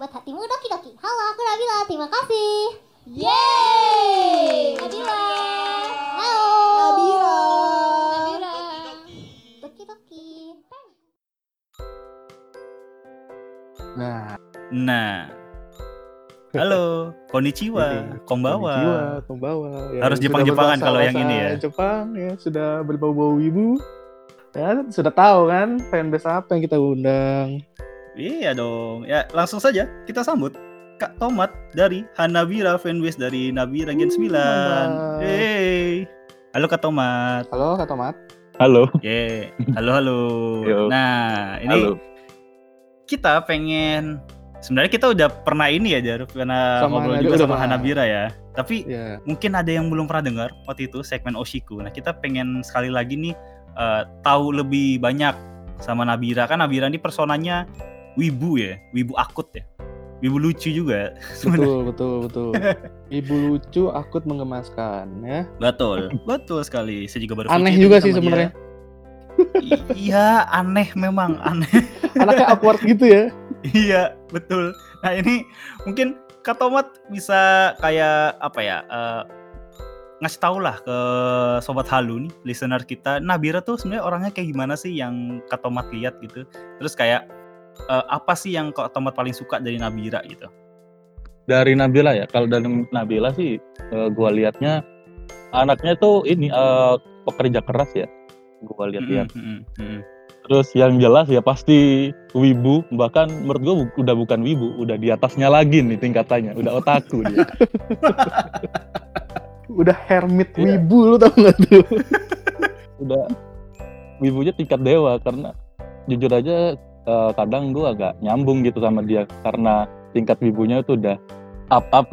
membuat hatimu doki-doki. Halo, aku Nabila. Terima kasih. Yeay! Nabila. Halo. Nabila. Nabila. Doki-doki. Nah, Nah. Halo, konnichiwa, kombawa. konnichiwa, kombawa. Ya, Harus sudah Jepang-Jepangan kalau yang ini bahasa ya. Jepang ya, sudah berbau-bau ibu. Ya, sudah tahu kan fanbase apa yang kita undang. Iya dong. Ya, langsung saja kita sambut Kak Tomat dari Hanabira fanbase dari Nabira Gen 9. mantap. Hey. Halo Kak Tomat. Halo, Kak Tomat. Halo. Ye. Halo halo. Yo. Nah, ini Halo. kita pengen sebenarnya kita udah pernah ini ya Jar, pernah Sama ngobrol juga sama pernah. Hanabira ya. Tapi Ya, mungkin ada yang belum pernah dengar waktu itu segmen Oshiku. Nah, kita pengen sekali lagi nih eh, tahu lebih banyak sama Nabira. Kan Nabira ini personanya wibu ya, wibu akut ya. Wibu lucu juga betul, betul, betul. Ibu lucu, akut menggemaskan ya. Betul, betul sekali. Saya juga baru Aneh juga sih sebenarnya. Iya, aneh memang, aneh. Anaknya awkward gitu ya. Iya, betul. Nah, ini mungkin Kak Tomat bisa kayak apa ya? eh, ngasih tau lah ke sobat halu nih, listener kita. Nabira tuh sebenarnya orangnya kayak gimana sih yang Kak Tomat lihat gitu. Terus kayak eh, apa sih yang Kak Tomat paling suka dari Nabira gitu? Dari Nabila ya. Kalau dari Nabila sih eh, gua lihatnya anaknya tuh ini eh, pekerja keras ya. Gua lihat-lihat. Mm, mm, mm, mm. Terus yang jelas ya pasti wibu, bahkan menurut gua bu- udah bukan wibu, udah di atasnya lagi nih tingkatannya, udah otaku dia. Udah hermit Iya. wibu lu tau gak tuh? udah wibunya tingkat dewa karena jujur aja eh, kadang gua agak nyambung gitu sama dia karena tingkat wibunya tuh udah up up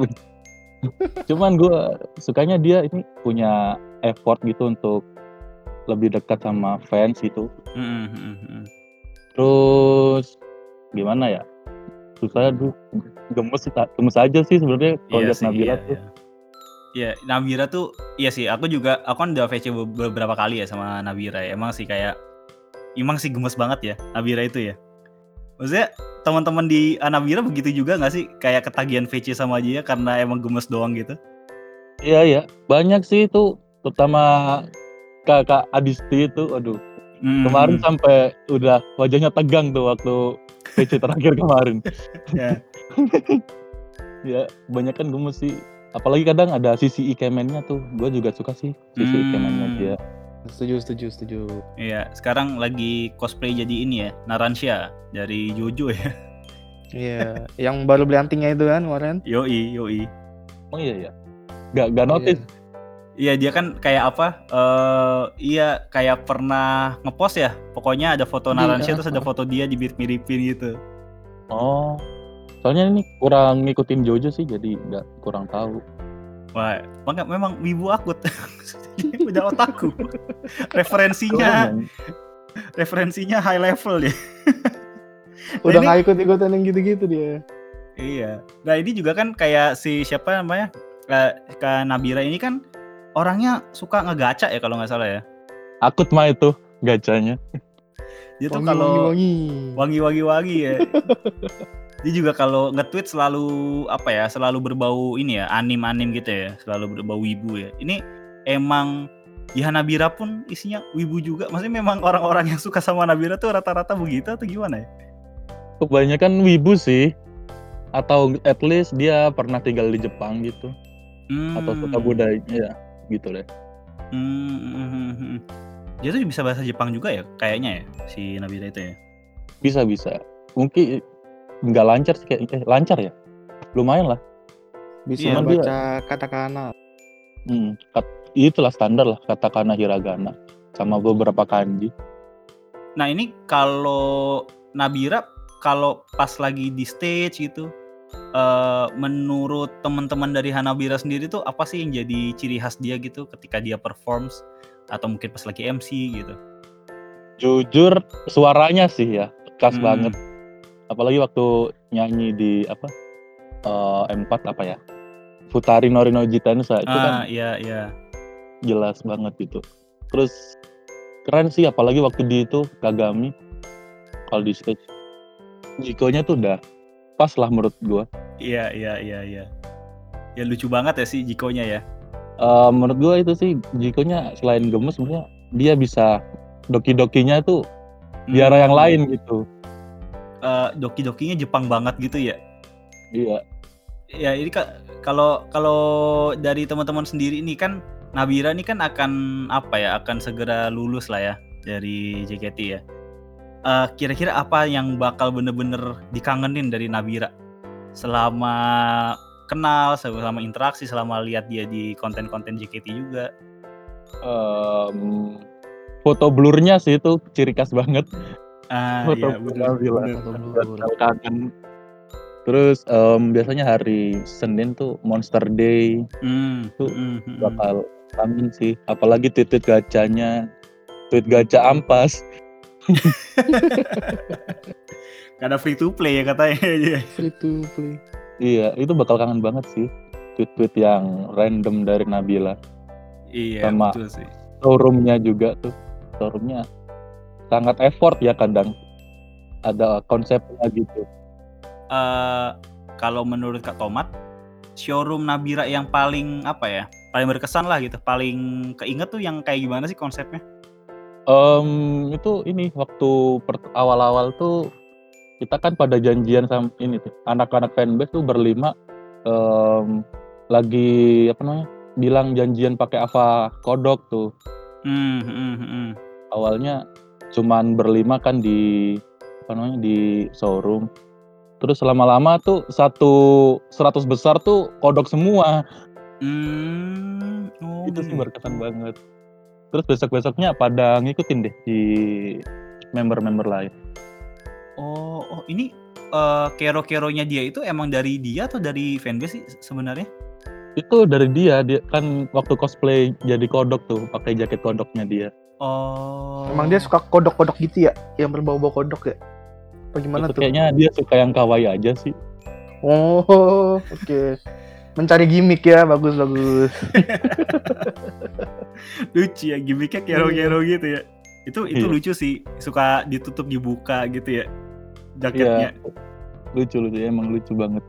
cuman gua sukanya dia ini punya effort gitu untuk lebih dekat sama fans gitu Mm, mm, mm, mm. terus gimana ya susah aduh gemes gemes aja sih sebenarnya kalau Iya lihat Nabila iya, tuh iya. Iya, Nabira tuh iya sih. Aku juga aku kan udah VC be- beberapa kali ya sama Nabira ya. Emang sih kayak emang sih gemes banget ya Nabira itu ya. Maksudnya teman-teman di ah, Nabira begitu juga nggak sih kayak ketagihan VC sama dia karena emang gemes doang gitu? iya iya banyak sih itu terutama kakak Adisti itu aduh Hmm, Kemarin sampai udah wajahnya tegang tuh waktu PC terakhir kemarin. ya. Ya, banyak kan gemes sih. Apalagi kadang ada sisi ikemennya tuh. Gue juga suka sih sisi Hmm. ikemennya dia. Setuju, setuju, setuju. Iya, sekarang lagi cosplay jadi ini ya, Naransha dari Jojo ya. Iya, yang baru beli antingnya itu kan kemarin. Yoi, yoi. Oh iya ya. Gak, gak notice. Iya dia kan kayak apa? eh iya kayak pernah ngepost ya. Pokoknya ada foto Naransha ah, terus ada foto dia dimirip-miripin gitu. Oh. Soalnya ini kurang ngikutin Jojo sih jadi nggak kurang tahu. Wah, maka memang wibu akut. Udah otakku. referensinya, Keren, referensinya high level ya. Udah ini- nggak ikut-ikutan yang gitu-gitu dia. Iya. Nah ini juga kan kayak si siapa namanya? Eh, Kak Nabira ini kan orangnya suka ngegaca ya kalau nggak salah ya. Akut mah itu gacanya. Dia tuh Wangi, kalau wangi, wangi. wangi-wangi-wangi ya. Dia juga kalau nge-tweet selalu apa ya, selalu berbau ini ya, anim-anim gitu ya, selalu berbau wibu ya. Ini emang di Hanabira pun isinya wibu juga. Maksudnya memang orang-orang yang suka sama Nabira tuh rata-rata begitu atau gimana ya? Kebanyakan wibu sih. Atau at least dia pernah tinggal di Jepang gitu. Hmm. Atau suka budaya ya gitu deh. Hmm, hmm, hmm, hmm. Dia tuh bisa bahasa Jepang juga ya, kayaknya ya si Nabira itu ya. Bisa bisa. Mungkin nggak lancar sih kayak eh, lancar ya. Lumayan lah. Bisa Iya, baca dia- katakana. Hmm, kat- itulah standar lah katakana hiragana sama beberapa kanji. Nah ini kalau Nabira kalau pas lagi di stage gitu, eh menurut teman-teman dari Hanabira sendiri tuh apa sih yang jadi ciri khas dia gitu ketika dia performs atau mungkin pas lagi MC gitu? Jujur suaranya sih ya khas Hmm. banget. Apalagi waktu nyanyi di apa eh, M4 apa ya? Futari Norino Jitanusa itu kan Ah iya iya. jelas banget gitu. Terus keren sih apalagi waktu di itu Kagami kalau di stage Jikonya tuh udah pas lah menurut gua. Iya, iya, iya, iya. Ya lucu banget ya sih Jikonya ya. Eh, menurut gua itu sih Jikonya selain gemes sebenarnya dia bisa doki-dokinya tuh di arah yang Hmm. lain gitu. Eh, doki-dokinya Jepang banget gitu ya. Iya. Ya ini ka- kalau kalau dari teman-teman sendiri ini kan Nabira ini kan akan apa ya akan segera lulus lah ya dari JKT ya. Eh, kira-kira apa yang bakal bener-bener dikangenin dari Nabira selama kenal, selama interaksi, selama lihat dia di konten-konten JKT juga. Em, foto blurnya sih itu ciri khas banget. Ah, Foto iya, kangen. Terus em, biasanya hari Senin tuh Monster Day Hmm, Tuh, hmm, hmm, hmm. bakal kangen sih. Apalagi tweet-tweet gacanya, tweet gacha ampas. Karena free to play ya katanya. Iya. Free to play. Iya, itu bakal kangen banget sih. Tweet-tweet yang random dari Nabila. Iya, Sama- betul sih. Showroomnya juga tuh. Showroomnya sangat effort ya kadang. Ada konsepnya gitu. eh kalau menurut Kak Tomat, showroom Nabira yang paling apa ya? Paling berkesan lah gitu, paling keinget tuh yang kayak gimana sih konsepnya? Em, itu ini waktu awal-awal tuh kita kan pada janjian sama ini tuh anak-anak fanbase tuh berlima em, lagi apa namanya bilang janjian pakai Ava kodok tuh Hmm, hmm, hmm. awalnya cuman berlima kan di apa namanya di showroom. Terus lama-lama tuh satu 100 besar tuh kodok semua. Hmm, oh, itu sih gitu. berkesan banget. Terus besok-besoknya pada ngikutin deh di member-member lain. Oh, oh ini eh kero-keronya dia itu emang dari dia atau dari fanbase sih sebenarnya? itu dari dia dia kan waktu cosplay jadi kodok tuh pakai jaket kodoknya dia Oh. Emang dia suka kodok-kodok gitu ya? Yang berbau-bau kodok ya? Apa gimana itu tuh? kayaknya dia suka yang kawaii aja sih Oh, oke. Mencari gimmick ya, bagus bagus. lucu ya gimmicknya kero-kero gitu ya. Itu itu Iya. lucu sih, suka ditutup dibuka gitu ya jaketnya. Iya. lucu lucu emang lucu banget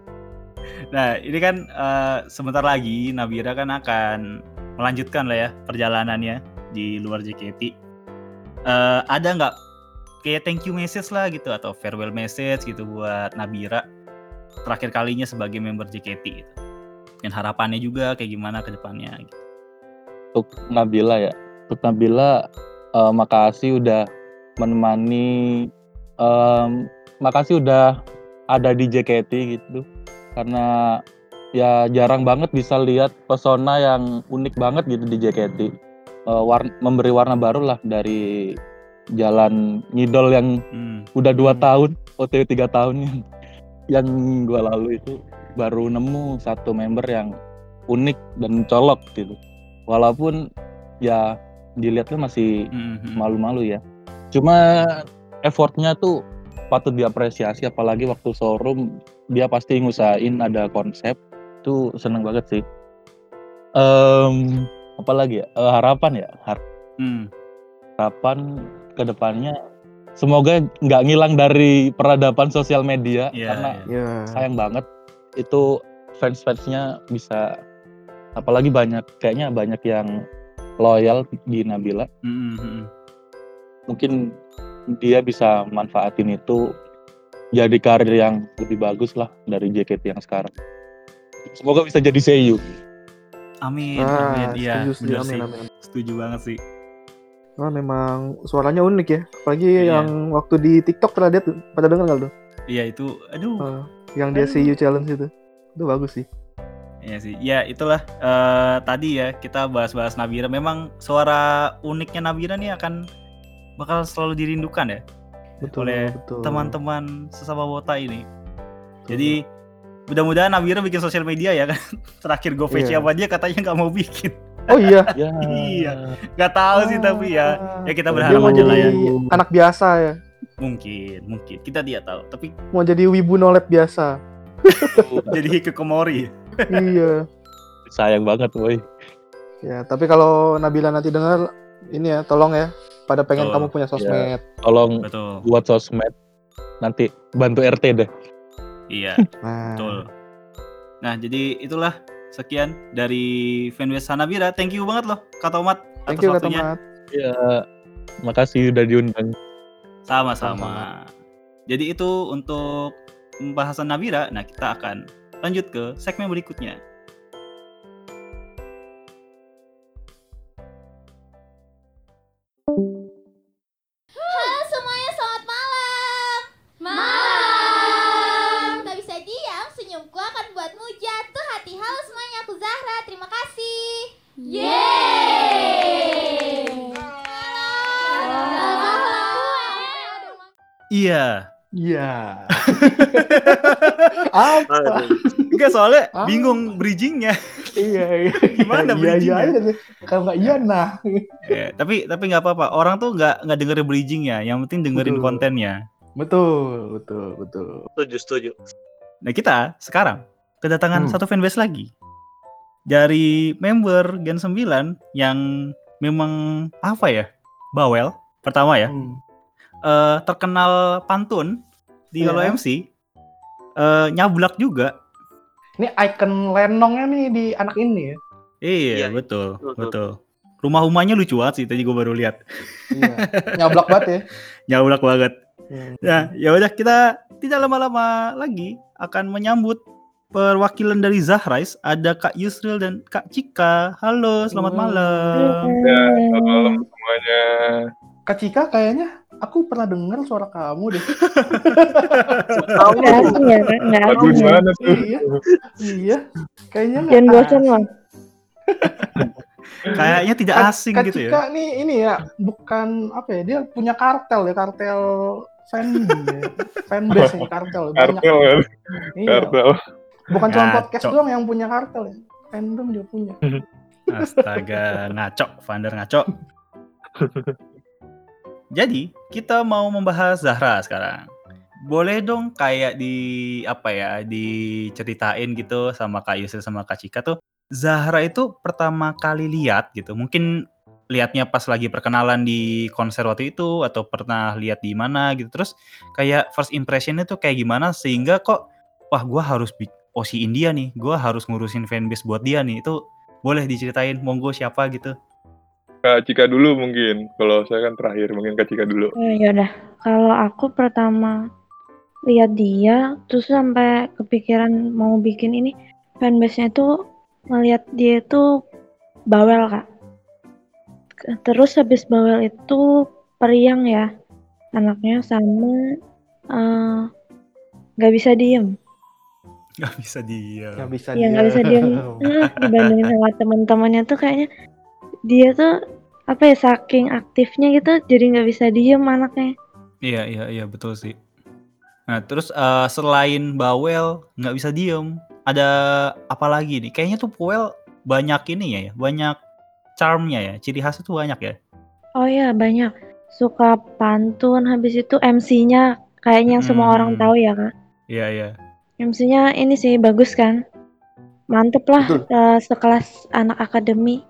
Nah, ini kan eh, sebentar lagi Nabira kan akan melanjutkan lah ya perjalanannya di luar JKT. Eh, ada nggak kayak thank you message lah gitu atau farewell message gitu buat Nabira terakhir kalinya sebagai member JKT gitu. Dan harapannya juga kayak gimana ke depannya gitu. untuk Nabila ya untuk Nabila eh, makasih udah menemani em, makasih udah ada di JKT gitu karena ya jarang banget bisa lihat pesona yang unik banget gitu di JKT Eh, war- memberi warna baru lah dari jalan ngidol yang Hmm. udah dua Hmm. tahun OTW tiga tahun yang yang gua lalu itu baru nemu satu member yang unik dan colok gitu walaupun ya dilihatnya masih Hmm, hmm. malu-malu ya cuma effortnya tuh patut diapresiasi apalagi waktu showroom dia pasti ngusahain ada konsep tuh seneng banget sih Em, apa lagi ya Eh, harapan ya Har- Hmm. harapan ke depannya semoga nggak ngilang dari peradaban sosial media Iya, karena iya. Ya. sayang banget itu fans-fansnya bisa apalagi banyak kayaknya banyak yang loyal di Nabila Hmm, hmm, hmm. mungkin dia bisa manfaatin itu jadi karir yang lebih bagus lah dari JKT yang sekarang semoga bisa jadi seiyu Amin, Ah, amin. Iya, setuju, setuju. bener Amin, sih. amin. Setuju banget sih. Wah, memang suaranya unik ya. Apalagi Iya. yang waktu di TikTok pernah lihat pada denger nggak tuh? Iya itu, aduh. Ah, yang dia you challenge itu. Itu bagus sih. Iya sih. Ya itulah eh, tadi ya kita bahas-bahas Nabira. Memang suara uniknya Nabira nih akan bakal selalu dirindukan ya Betul, Oleh betul. teman-teman sesama wota ini. Jadi mudah-mudahan Nabira bikin sosial media ya kan. Terakhir gue Iya. sama dia katanya nggak mau bikin. Oh iya. ya Iya. Nggak tahu sih tapi ya. Ya kita Dia berharap mau aja lah ya. jadi anak biasa ya. Mungkin, mungkin kita tidak tahu. Tapi Mau jadi wibu nolep biasa. jadi hikikomori. iya. sayang banget boy Ya, tapi kalau Nabila nanti dengar ini ya, tolong ya. Pada pengen Betul. kamu punya sosmed. tolong Betul. buat sosmed nanti bantu RT deh Iya, Nah, betul. Nah, jadi itulah sekian dari fanbase Hanabira. Thank you banget loh Kak Tomat thank atas you Kak waktunya. Tomat. Ya, makasih udah diundang. Sama-sama. Jadi itu untuk pembahasan Nabira. Nah, kita akan lanjut ke segmen berikutnya. Yeay. Iya. Iya. Apa? Enggak soalnya Ah. bingung bridgingnya. iya, iya. Gimana iya, iya bridgingnya? aja sih. Kalau nggak iya nah. Ya, tapi tapi nggak apa-apa. Orang tuh nggak nggak dengerin bridgingnya. Yang penting dengerin Betul. kontennya. Betul, betul, betul. Setuju, setuju. Nah kita sekarang kedatangan Hmm. satu fanbase lagi dari member Gen 9 yang memang apa ya bawel pertama ya Hmm. eh, terkenal pantun di Iya. MC eh, nyablak juga Ini icon lenongnya nih di anak ini ya. iya Iya, betul betul, betul rumah rumahnya lucu banget sih tadi gue baru lihat Iya. Nyablak banget ya. nyablak banget Hmm. Nah, ya udah kita tidak lama-lama lagi akan menyambut perwakilan dari Zahrais. Ada Kak Yusril dan Kak Cika. Halo, selamat Halo. malam. Ya, selamat malam semuanya. Kak Cika kayaknya aku pernah dengar suara kamu deh. Asing ya, Kak? Nggak Lagu asing ya. mana tuh? iya. Iya. Kayaknya Jangan bosan asing. loh. Kayaknya tidak Kak- asing Kak gitu Cika ya. nih ini ya bukan apa ya dia punya kartel ya kartel fan ya. fanbase ya kartel banyak Kartel kan? iya. Kartel. Bukan cuma podcast doang yang punya kartel ya fandom juga punya Astaga, ngaco, Vander ngaco. Jadi, kita mau membahas Zahra sekarang. Boleh dong kayak di apa ya, diceritain gitu sama Kak Yusril sama Kak Cika tuh Zahra itu pertama kali lihat gitu. Mungkin lihatnya pas lagi perkenalan di konser waktu itu atau pernah lihat di mana gitu. Terus kayak first impressionnya tuh kayak gimana sehingga kok wah gua harus bi- posiin dia nih. Gua harus ngurusin fanbase buat dia nih. Itu boleh diceritain monggo siapa gitu. Kak Cika dulu mungkin. Kalau saya kan terakhir, mungkin Kak Cika dulu. Oh, yaudah. Kalau aku pertama lihat dia, terus sampai kepikiran mau bikin ini, fanbase-nya itu ngelihat dia itu bawel, Kak. Terus habis bawel itu periang ya anaknya sama eh, nggak bisa diem. Gak bisa dia. nggak bisa Iya nggak bisa diem. Eh, dibandingin sama teman-temannya tuh kayaknya dia tuh apa ya saking aktifnya gitu jadi nggak bisa diem anaknya. Iya iya iya betul sih. Nah terus eh, selain bawel nggak bisa diem, ada apa lagi nih? Kayaknya tuh Puel banyak ini ya, banyak charmnya ya, ciri khasnya tuh banyak ya. Oh ya banyak suka pantun habis itu MC-nya kayaknya yang semua orang Hmm. tahu ya kak. Iya iya. MC-nya ini sih bagus kan. Mantep lah Betul. eh, sekelas anak akademi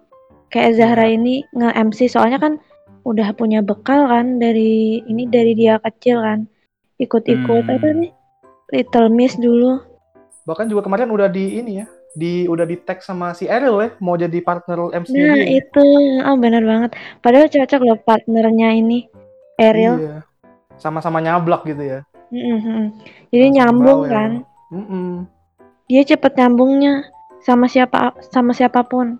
kayak Zahra Iya. ini nge-MC soalnya kan udah punya bekal kan dari ini dari dia kecil kan. Ikut-ikut Hmm. apa nih? Little Miss dulu. bahkan juga kemarin udah di ini ya di udah di tag sama si Eril ya mau jadi partner MC Nah dia itu, oh bener banget. Padahal cocok loh partnernya ini, Ariel. Iya. sama-sama nyablak gitu ya Mm-mm, mm. Jadi Langsung nyambung bawel. kan. Mm-mm. Dia cepet nyambungnya sama siapa sama siapa pun.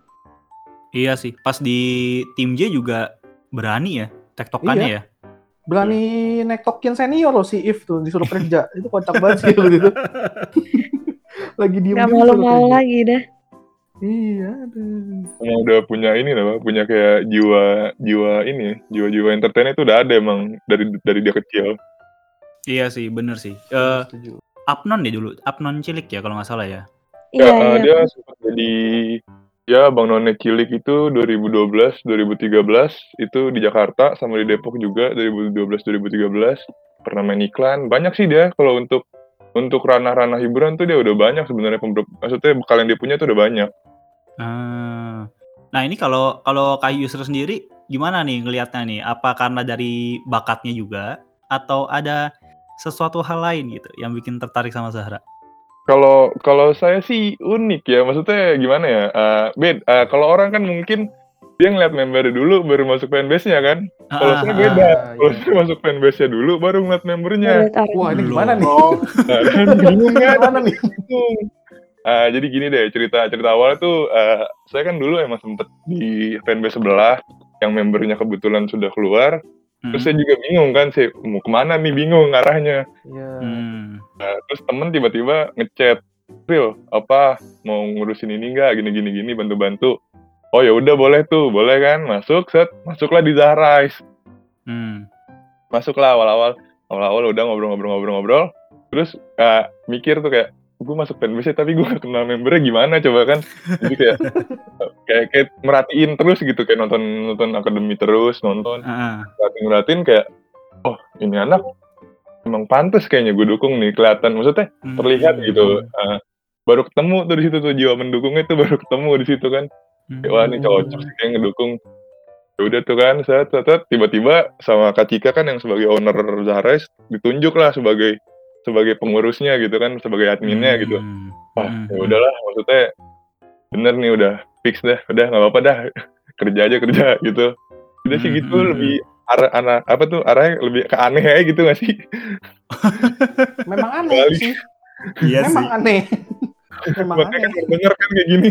Iya sih. Pas di tim J juga berani ya, tektokannya ya. berani nektokin senior loh si If tuh disuruh kerja itu kocak banget sih waktu itu lagi diem Gak malu-malu lagi dah. iya aduh. Emang udah punya ini lah, Pak. punya kayak jiwa jiwa ini, jiwa-jiwa entertain itu udah ada emang dari dari dia kecil. Iya sih, bener sih. Eh Setuju. Apnon deh dulu, Apnon cilik ya kalau nggak salah ya. Iya Ya, eh, iya. dia sempat jadi ya Bang None Cilik itu 2012, 2013 itu di Jakarta sama di Depok juga 2012, 2013 pernah main iklan. Banyak sih dia kalau untuk untuk ranah-ranah hiburan tuh dia udah banyak sebenarnya pember- maksudnya bekal yang dia punya tuh udah banyak. Ah. Nah ini kalau kalau Kak Yusra sendiri gimana nih ngelihatnya nih? Apa karena dari bakatnya juga atau ada sesuatu hal lain gitu yang bikin tertarik sama Zahra? Kalau kalau saya sih unik ya, maksudnya gimana ya? Eh bed, eh, kalau orang kan mungkin dia ngeliat member dulu baru masuk fanbase-nya kan. Kalau Ah, saya ah, beda. ah, Kalau iya. saya masuk fanbase-nya dulu baru ngeliat membernya. Wah, ini gimana nih? Nah, kan bingung kan? Gimana nih? Ah, jadi gini deh cerita cerita awalnya tuh eh, saya kan dulu emang sempet di fanbase sebelah yang membernya kebetulan sudah keluar. Hmm. Terus saya juga bingung kan, saya mau ke mana nih bingung arahnya. Iya. Hmm. Nah, terus temen tiba-tiba ngechat, Ril, apa mau ngurusin ini enggak? Gini gini gini bantu-bantu. Oh ya udah boleh tuh, boleh kan? Masuk, set, masuklah di Zahrais. Hmm. Masuklah awal-awal, awal-awal udah ngobrol-ngobrol-ngobrol-ngobrol. Terus eh, mikir tuh kayak, gue masuk fanbase tapi gue gak kenal membernya gimana coba kan? Jadi kayak, kayak, kayak merhatiin terus gitu kayak nonton nonton akademi terus nonton merhatiin merhatiin kayak, oh ini anak emang pantas kayaknya gue dukung nih kelihatan maksudnya Hmm. terlihat gitu. Uh, baru ketemu tuh di situ tuh jiwa mendukungnya tuh baru ketemu di situ kan. Hmm. Wah ini cocok sih kayak ngedukung. Ya udah tuh kan, saya tiba-tiba sama Kak Cika kan yang sebagai owner Zahres ditunjuk lah sebagai sebagai pengurusnya gitu kan, sebagai adminnya gitu. Hmm. Wah Hmm. ya udahlah maksudnya bener nih udah fix dah, udah nggak apa-apa dah kerja aja kerja gitu. Udah sih Hmm, gitu hmm, lebih arah anak apa tuh arahnya lebih ke aneh aja gitu gak sih? Memang aneh Balik. sih. Iya sih. Memang aneh. Memang Makanya aneh. kan denger kan kayak gini.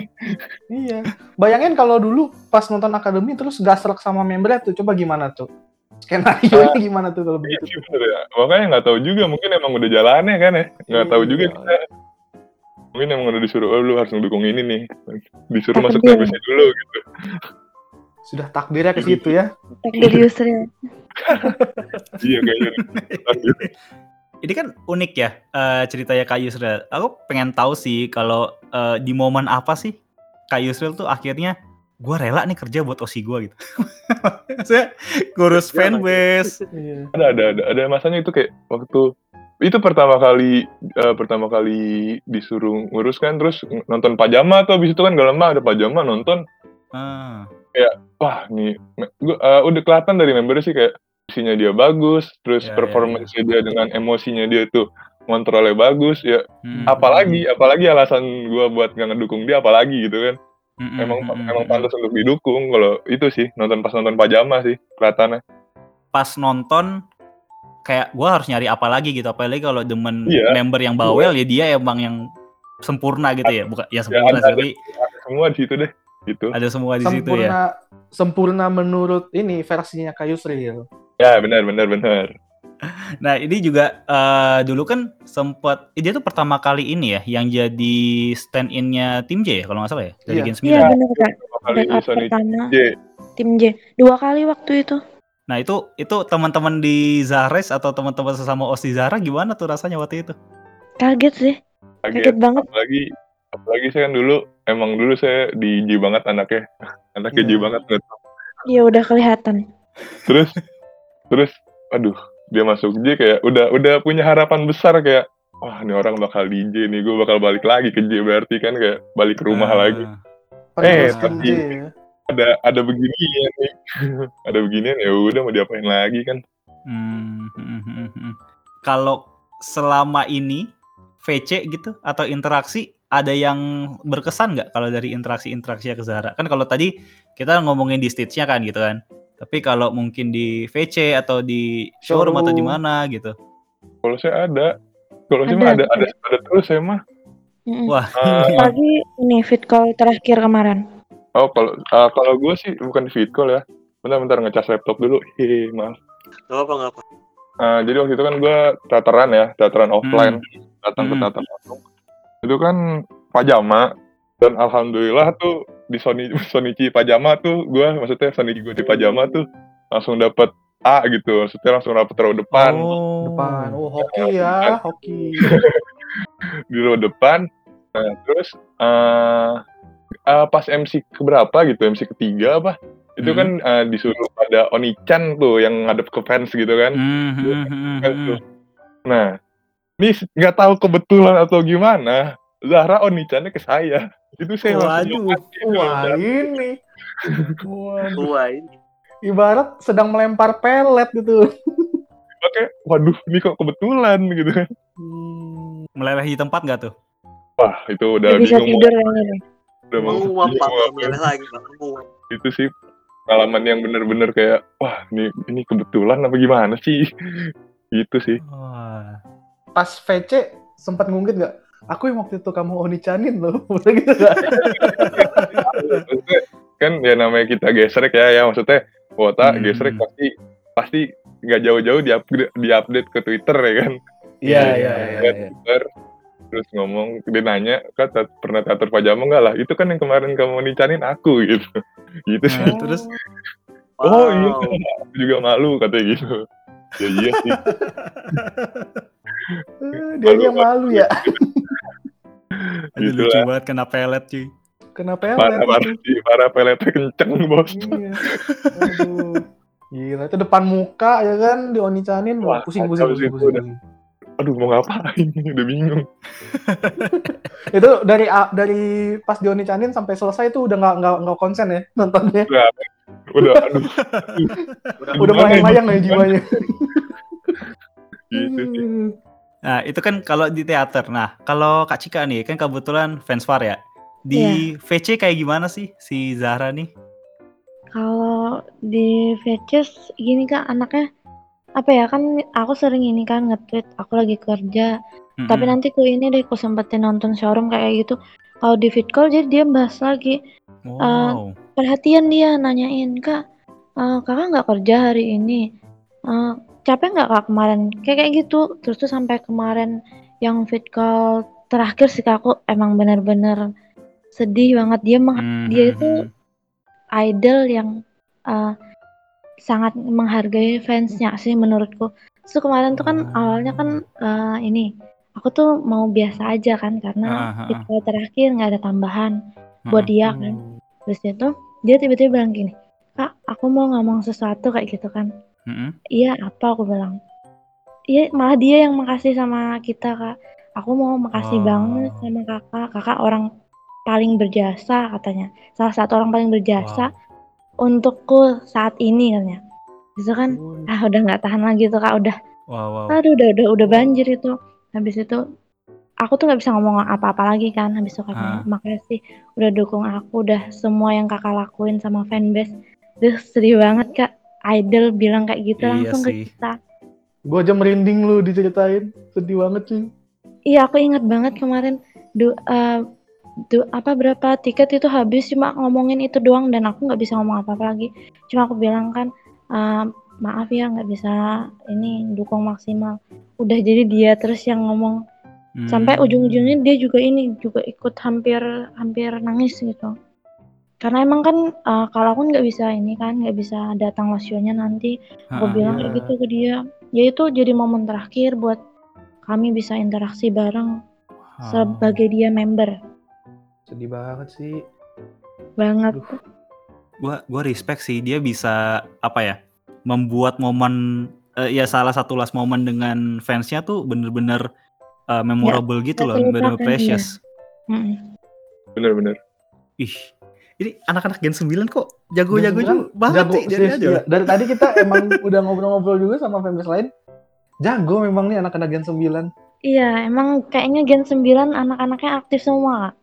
Iya. Bayangin kalau dulu pas nonton akademi terus gasrek sama membernya tuh, coba gimana tuh? Skenario gimana tuh kalau Iya begitu? sih bener ya. Makanya nggak tahu juga mungkin emang udah jalannya kan ya. Nggak tahu juga Iya. kita. Mungkin emang udah disuruh oh lu harus ngedukung ini nih. Disuruh masuk Takdir. TBC dulu gitu. Sudah takdirnya ke situ ya. Takdir Yusril. iya kayaknya. Ini kan unik ya eh, ceritanya Kak Yusril. Aku pengen tahu sih kalau eh, di momen apa sih Kak Yusril tuh akhirnya gue rela nih kerja buat osi gue gitu. Saya ngurus fanbase. Iya. ada ada ada ada masanya itu kayak waktu itu pertama kali eh, pertama kali disuruh ngurus kan terus nonton pajama tuh habis itu kan gak lama ada pajama nonton Ah. wah nih gua, eh, udah kelihatan dari membernya sih kayak isinya dia bagus terus Ya, ya, performance dia dengan emosinya dia tuh kontrolnya bagus ya Hmm. apalagi apalagi alasan gua buat nggak ngedukung dia apalagi gitu kan Hmm, emang emang pantas untuk didukung kalau itu sih nonton pas nonton pajama sih kelihatannya. Pas nonton kayak gue harus nyari apa lagi gitu. Apalagi kalau demen Iya. member yang bawel ya dia emang yang sempurna gitu ya. Bukan ya sempurna ada- sih. tapi semua di situ deh gitu. Ada semua di situ Sempurna ya. Sempurna menurut ini versinya Kak Yusril. ya benar benar benar Nah ini juga eh, dulu kan sempat eh, dia tuh pertama kali ini ya yang jadi stand in-nya tim J ya kalau nggak salah ya dari Iya. Gen 9. Iya bener kak. Pertama kali Backup Sony pertama J tim J. Dua kali waktu itu. Nah itu itu teman-teman di Zahres atau teman-teman sesama OSI Zahra gimana tuh rasanya waktu itu? Kaget sih. kaget Kaget banget. apalagi apalagi saya kan dulu emang dulu saya di J banget anaknya anaknya J Iya. banget nggak tahu. Iya udah kelihatan. terus terus aduh dia masuk J kayak udah udah punya harapan besar kayak wah ini orang bakal di J nih gue bakal balik lagi ke J berarti kan kayak balik ke rumah Ah, lagi Eh, tapi- ya. ada ada beginian nih ada beginian ya udah mau diapain lagi kan hmm, hmm, hmm, hmm. Kalau selama ini VC gitu atau interaksi ada yang berkesan nggak kalau dari interaksi-interaksi ke Zahra? Kan kalau tadi kita ngomongin di stage-nya kan gitu kan. Tapi kalau mungkin di VC atau di showroom, atau di mana gitu. kalau saya ada kalau saya Ada, mah ada ada. terus saya mah Mm-mm. Wah, Ah, Lagi ini fit call terakhir kemarin. oh kalau ah, kalau gue sih bukan di fit call ya bentar-bentar ngecas laptop dulu hehe maaf Gak apa nggak apa. Ah, jadi waktu itu kan gue teateran ya, teateran offline, datang ke Hmm. teater langsung. Itu kan pajama dan alhamdulillah tuh di Sony Sonichi pajama tuh gue maksudnya Sonichi gue di pajama tuh langsung dapet A gitu, maksudnya langsung dapet row depan Oh. Depan. Oh, hoki ya, hoki. di row depan. Nah, terus eh eh, pas MC keberapa gitu, MC ketiga apa? Itu Hmm. kan eh, disuruh pada Onichan tuh yang ngadep ke fans gitu kan. Hmm, hmm, hmm, hmm. Nah, ini s- nggak tahu kebetulan atau gimana, Zahra Onichannya ke saya. Itu saya langsung Waduh. Wah, ini. Waduh. Wah ini. Ibarat sedang melempar pelet gitu. pakai waduh ini kok kebetulan gitu kan Meleleh di tempat nggak tuh? wah itu udah bisa bingung tidur deh. udah mau lagi menguap. itu sih pengalaman yang bener-bener kayak wah ini ini kebetulan apa gimana sih gitu sih Wah. Pas VC sempat ngungkit nggak? Aku yang waktu itu kamu onicanin loh, udah gitu kan. Ya namanya kita gesrek ya ya. Maksudnya kuota Hmm. gesrek pasti pasti nggak jauh-jauh di upgrade di update ke Twitter ya kan? Iya Iya, iya iya, iya. iya. Twitter terus ngomong dia nanya kan pernah teater pajama nggak lah? Itu kan yang kemarin kamu nicanin aku gitu. Gitu sih. Nah, terus? Oh iya. Wow. aku juga malu katanya gitu. Ya iya sih Eh, Dia yang malu ya. aduh, Gitu lucu banget kena pelet cuy. Kenapa ya? parah parah sih parah peletnya kenceng bos Iya. Aduh. Gila, itu depan muka ya kan di onicanin Wah, pusing pusing pusing, pusing, udah. pusing. aduh mau ngapain udah bingung Itu dari dari pas di onicanin sampai selesai tuh udah nggak nggak nggak konsen ya nontonnya. udah aduh Udah melayang-layang ya jiwanya. gitu sih Nah, itu kan kalau di teater. Nah, kalau Kak Cika nih, kan kebetulan fans Far ya. Di VC kayak gimana sih si Zahra nih? Kalau di VCS gini kak anaknya apa ya kan aku sering ini kan nge-tweet aku lagi kerja tapi Mm-mm. nanti ku ini deh ku sempetin nonton showroom kayak gitu kalau di fit call jadi dia bahas lagi Wow. perhatian dia nanyain kak eh, kakak nggak kerja hari ini Eh, capek nggak kak kemarin kayak kayak gitu terus tuh sampai kemarin yang fit call terakhir sih kak aku emang bener-bener sedih banget dia meng- Mhm. dia itu idol yang uh, sangat menghargai fansnya sih menurutku. Terus kemarin tuh kan Oh. awalnya kan uh, ini aku tuh mau biasa aja kan Ah, ah, karena ah. video terakhir nggak ada tambahan buat dia kan. Terus itu dia tiba-tiba bilang gini, kak aku mau ngomong sesuatu kayak gitu kan. Iya apa aku bilang. Iya malah dia yang makasih sama kita kak. Aku mau makasih Wow. banget sama kakak. Kakak orang paling berjasa katanya. Salah satu orang paling berjasa untukku saat ini katanya. Bisa kan? Ah udah nggak tahan lagi tuh kak. Udah, Wow, wow. aduh udah udah udah banjir itu. Habis itu aku tuh nggak bisa ngomong apa-apa lagi kan. Habis itu katanya Ah. makasih udah dukung aku. Udah semua yang kakak lakuin sama fanbase. Duh sedih banget kak. Idol bilang kayak gitu Iya langsung ke sih. kita. Gue aja merinding lu diceritain. Sedih banget sih. Iya, aku ingat banget kemarin du, eh, du- apa berapa tiket itu habis cuma ngomongin itu doang dan aku nggak bisa ngomong apa-apa lagi. Cuma aku bilang kan eh, maaf ya nggak bisa ini dukung maksimal. Udah jadi dia terus yang ngomong sampai Hmm. ujung-ujungnya dia juga ini juga ikut hampir hampir nangis gitu. Karena emang kan eh, kalau aku nggak bisa ini kan nggak bisa datang losionya nanti. Aku Ah, bilang iya. kayak gitu ke dia. Ya itu jadi momen terakhir buat kami bisa interaksi bareng wow. sebagai dia member Sedih banget sih. banget. Aduh. gua gua respect sih dia bisa apa ya membuat momen eh, ya salah satu last momen dengan fansnya tuh bener-bener eh, memorable gitu nggak loh bener-bener precious bener-bener ih ini anak-anak Gen 9 kok jago-jago Gen 9 juga banget jago, sih dari serius, aja iya. Dari tadi kita emang udah ngobrol-ngobrol juga sama fanbase lain. Jago memang nih anak-anak Gen 9. Iya, emang kayaknya Gen 9 anak-anaknya aktif semua, Kak.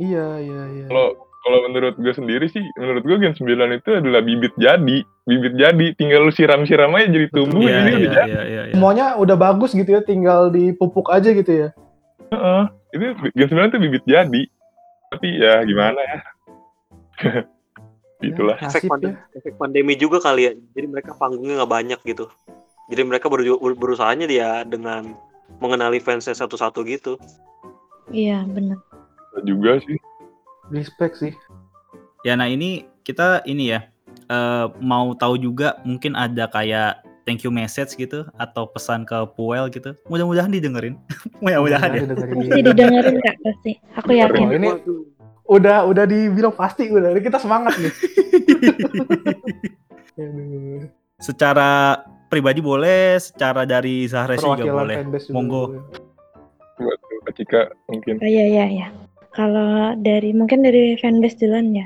Iya, iya, iya. kalau kalau menurut gue sendiri sih menurut gue Gen 9 itu adalah bibit jadi bibit jadi tinggal lu siram-siram aja jadi tumbuh iya ini iya udah jadi iya iya iya. Semuanya udah bagus gitu ya, tinggal dipupuk aja gitu ya. Heeh. itu Gen 9 itu bibit jadi tapi ya gimana ya itulah efek, Nasib pandemi, ya. efek pandemi juga kali ya jadi mereka panggungnya nggak banyak gitu jadi mereka baru berusahanya dia dengan mengenali fansnya satu-satu gitu Iya, bener. juga sih Respect sih. Ya nah ini kita ini ya eh, mau tahu juga mungkin ada kayak thank you message gitu atau pesan ke Puel gitu. Mudah-mudahan didengerin. Mudah-mudahan ya. didengerin. Pasti didengerin, Kak, pasti. Aku yakin. Oh, ini. Udah udah dibilang pasti udah. Kita semangat nih. Aduh. Secara pribadi boleh, secara dari Zahra sih juga boleh. Monggo. buat Kak Cika mungkin Oh, iya, iya, iya. Kalau dari mungkin dari fanbase duluan ya.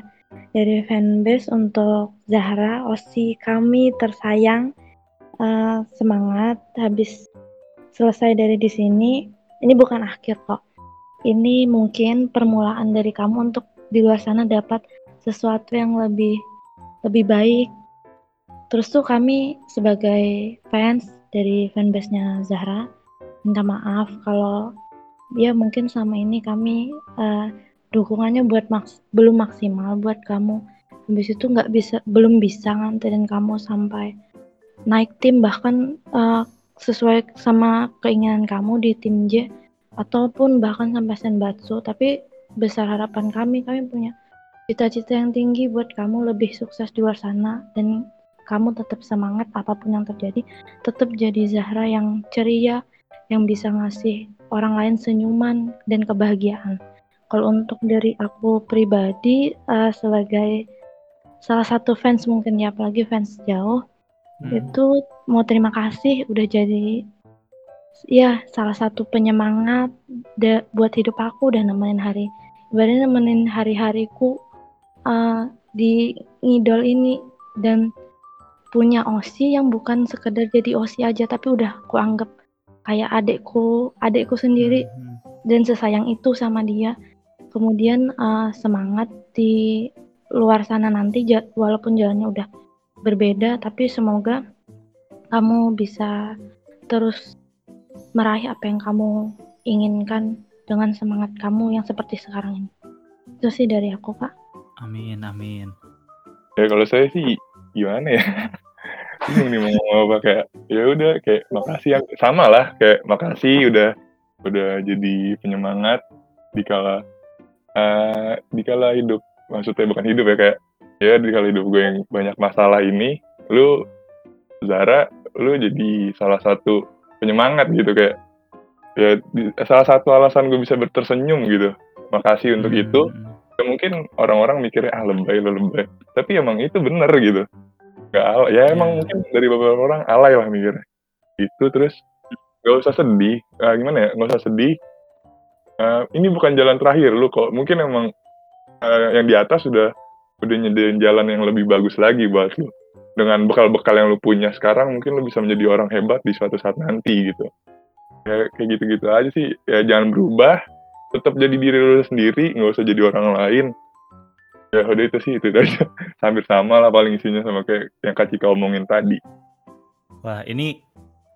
Dari fanbase untuk Zahra, Osi kami tersayang. eh, semangat habis selesai dari di sini. Ini bukan akhir kok. Ini mungkin permulaan dari kamu untuk di luar sana dapat sesuatu yang lebih lebih baik. Terus tuh kami sebagai fans dari fanbase-nya Zahra minta maaf kalau ya mungkin selama ini kami eh, dukungannya buat maks belum maksimal buat kamu habis itu nggak bisa belum bisa nganterin kamu sampai naik tim bahkan eh, sesuai sama keinginan kamu di tim J ataupun bahkan sampai Senbatsu tapi besar harapan kami kami punya cita-cita yang tinggi buat kamu lebih sukses di luar sana dan kamu tetap semangat apa pun yang terjadi tetap jadi Zahra yang ceria yang bisa ngasih orang lain senyuman dan kebahagiaan kalau untuk dari aku pribadi eh, sebagai salah satu fans mungkin ya apalagi fans jauh Hmm. itu mau terima kasih udah jadi ya salah satu penyemangat da- buat hidup aku dan nemenin hari ibaratnya nemenin hari-hariku uh, di ngidol ini dan punya osi yang bukan sekedar jadi osi aja tapi udah aku anggap kayak adekku adekku sendiri Hmm. dan sesayang itu sama dia. Kemudian uh, semangat di luar sana nanti walaupun jalannya udah berbeda tapi semoga kamu bisa terus meraih apa yang kamu inginkan dengan semangat kamu yang seperti sekarang ini. Itu sih dari aku, Kak. Amin, amin. Ya kalau saya sih gimana ya? Bingung nih mau ngomong apa kayak ya udah kayak makasih yang sama lah kayak makasih udah udah jadi penyemangat dikala eh dikala hidup maksudnya bukan hidup ya kayak ya dikala hidup gue yang banyak masalah ini lu Zara lu jadi salah satu penyemangat gitu kayak ya di- salah satu alasan gue bisa bertersenyum gitu. Makasih untuk Hmm, itu. Ya mungkin orang-orang mikirnya ah lebay lo lebay. Tapi emang itu bener gitu. Nggak al- ya emang Iya. mungkin dari beberapa orang alay lah mikirnya. Itu terus nggak usah sedih. Ah, gimana ya? Nggak usah sedih. Ah, ini bukan jalan terakhir lu kok. Mungkin emang ah, yang di atas sudah udah nyediain jalan yang lebih bagus lagi buat lu dengan bekal-bekal yang lu punya sekarang mungkin lu bisa menjadi orang hebat di suatu saat nanti gitu ya kayak gitu-gitu aja sih ya jangan berubah tetap jadi diri lu sendiri nggak usah jadi orang lain ya udah itu sih itu aja hampir sama lah paling isinya sama kayak yang Kak Cika omongin tadi Wah, ini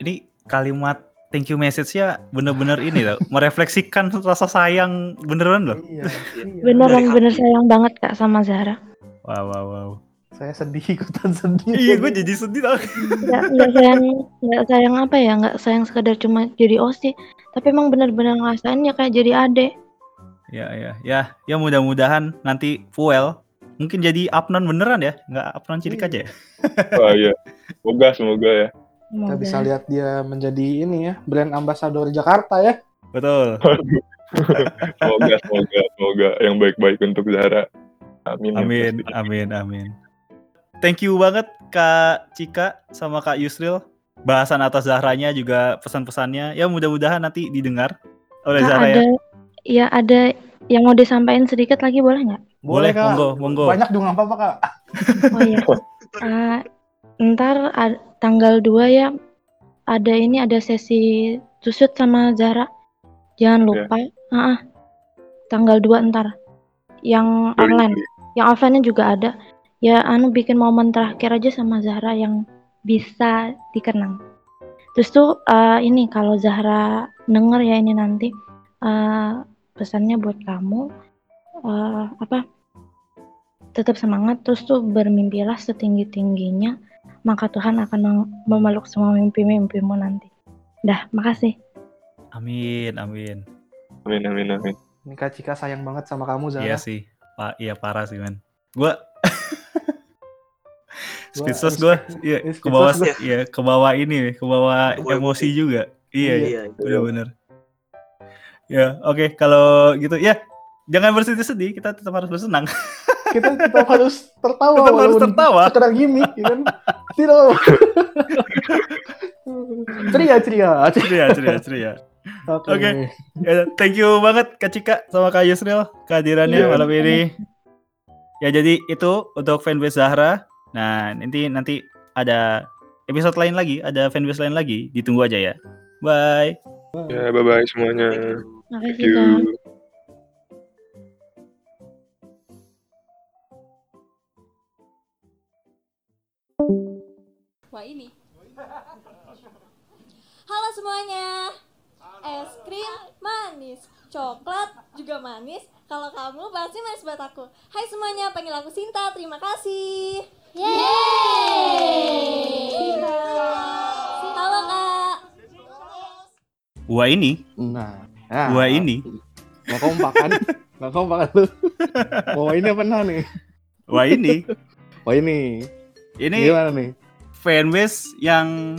ini kalimat thank you message-nya bener-bener ini loh, merefleksikan rasa sayang beneran loh. Iya, iya. Beneran bener sayang banget Kak sama Zahra. Wow, wow, wow. Saya sedih ikutan sedih. Iya, gue jadi sedih tau. Nggak, nggak sayang nggak sayang apa ya nggak sayang sekedar cuma jadi osi tapi emang bener-bener ngerasain ya kayak jadi adek Ya, ya, ya, ya mudah-mudahan nanti Fuel mungkin jadi upnon beneran ya, nggak upnon cilik aja ya. wah iya semoga semoga ya Kita bisa lihat dia menjadi ini ya, brand ambassador Jakarta ya. Betul. semoga semoga semoga yang baik-baik untuk Zahra amin ya Amin, amin, amin. Thank you banget Kak Cika sama Kak Yusril. Bahasan atas Zahranya juga pesan-pesannya. Ya mudah-mudahan nanti didengar oleh Kak, Zahra ya. ada ya ada yang mau disampaikan sedikit lagi boleh nggak Boleh, Kak. monggo, monggo. Banyak nggak apa-apa kak. oh iya Ah, ntar ad- tanggal 2 ya ada ini ada sesi tusut sama Zara jangan Oke. lupa Ah, ah. tanggal 2 ntar yang online yang offline juga ada ya anu bikin momen terakhir aja sama Zahra yang bisa dikenang terus tuh eh, ini kalau Zahra denger ya ini nanti eh, pesannya buat kamu eh, apa tetap semangat terus tuh bermimpilah setinggi tingginya maka Tuhan akan mem- memeluk semua mimpi-mimpimu nanti dah makasih Amin, amin. amin amin amin Ini Kak Cika sayang banget sama kamu Zara. Iya sih. Pak, iya parah sih, men. Gua speechless gua, iya, ke bawah iya, ke bawah ini, ke bawah emosi juga. Iya, iya, Iya, itu. bener-bener. Ya, oke, kalau gitu ya jangan bersedih-sedih, kita tetap harus bersenang. Kita tetap harus tertawa. Tetap harus tertawa. Sekedar gimmick, ya kan? Tidak. ceria, ceria. ceria, ceria, ceria. Oke. Oke. Ya, thank you banget Kak Cika sama Kak Yusril kehadirannya Iya. malam ini. Ya jadi itu untuk fanbase Zahra. Nah nanti nanti ada episode lain lagi, ada fanbase lain lagi. Ditunggu aja ya. Bye. Ya, bye-bye semuanya. Thank Makasih you. Wah ini. Halo semuanya. Es krim manis, coklat juga manis. Kalau kamu pasti manis buat aku. Hai semuanya, panggil aku Sinta. Terima kasih. Yeay. Halo kak. Wah ini, Nah, nah wah ini, Nggak kompak kan? Nggak kompak kan lu? Mau ini apa nah nih? wah ini. Wah ini. Ini Gimana nih? fanbase yang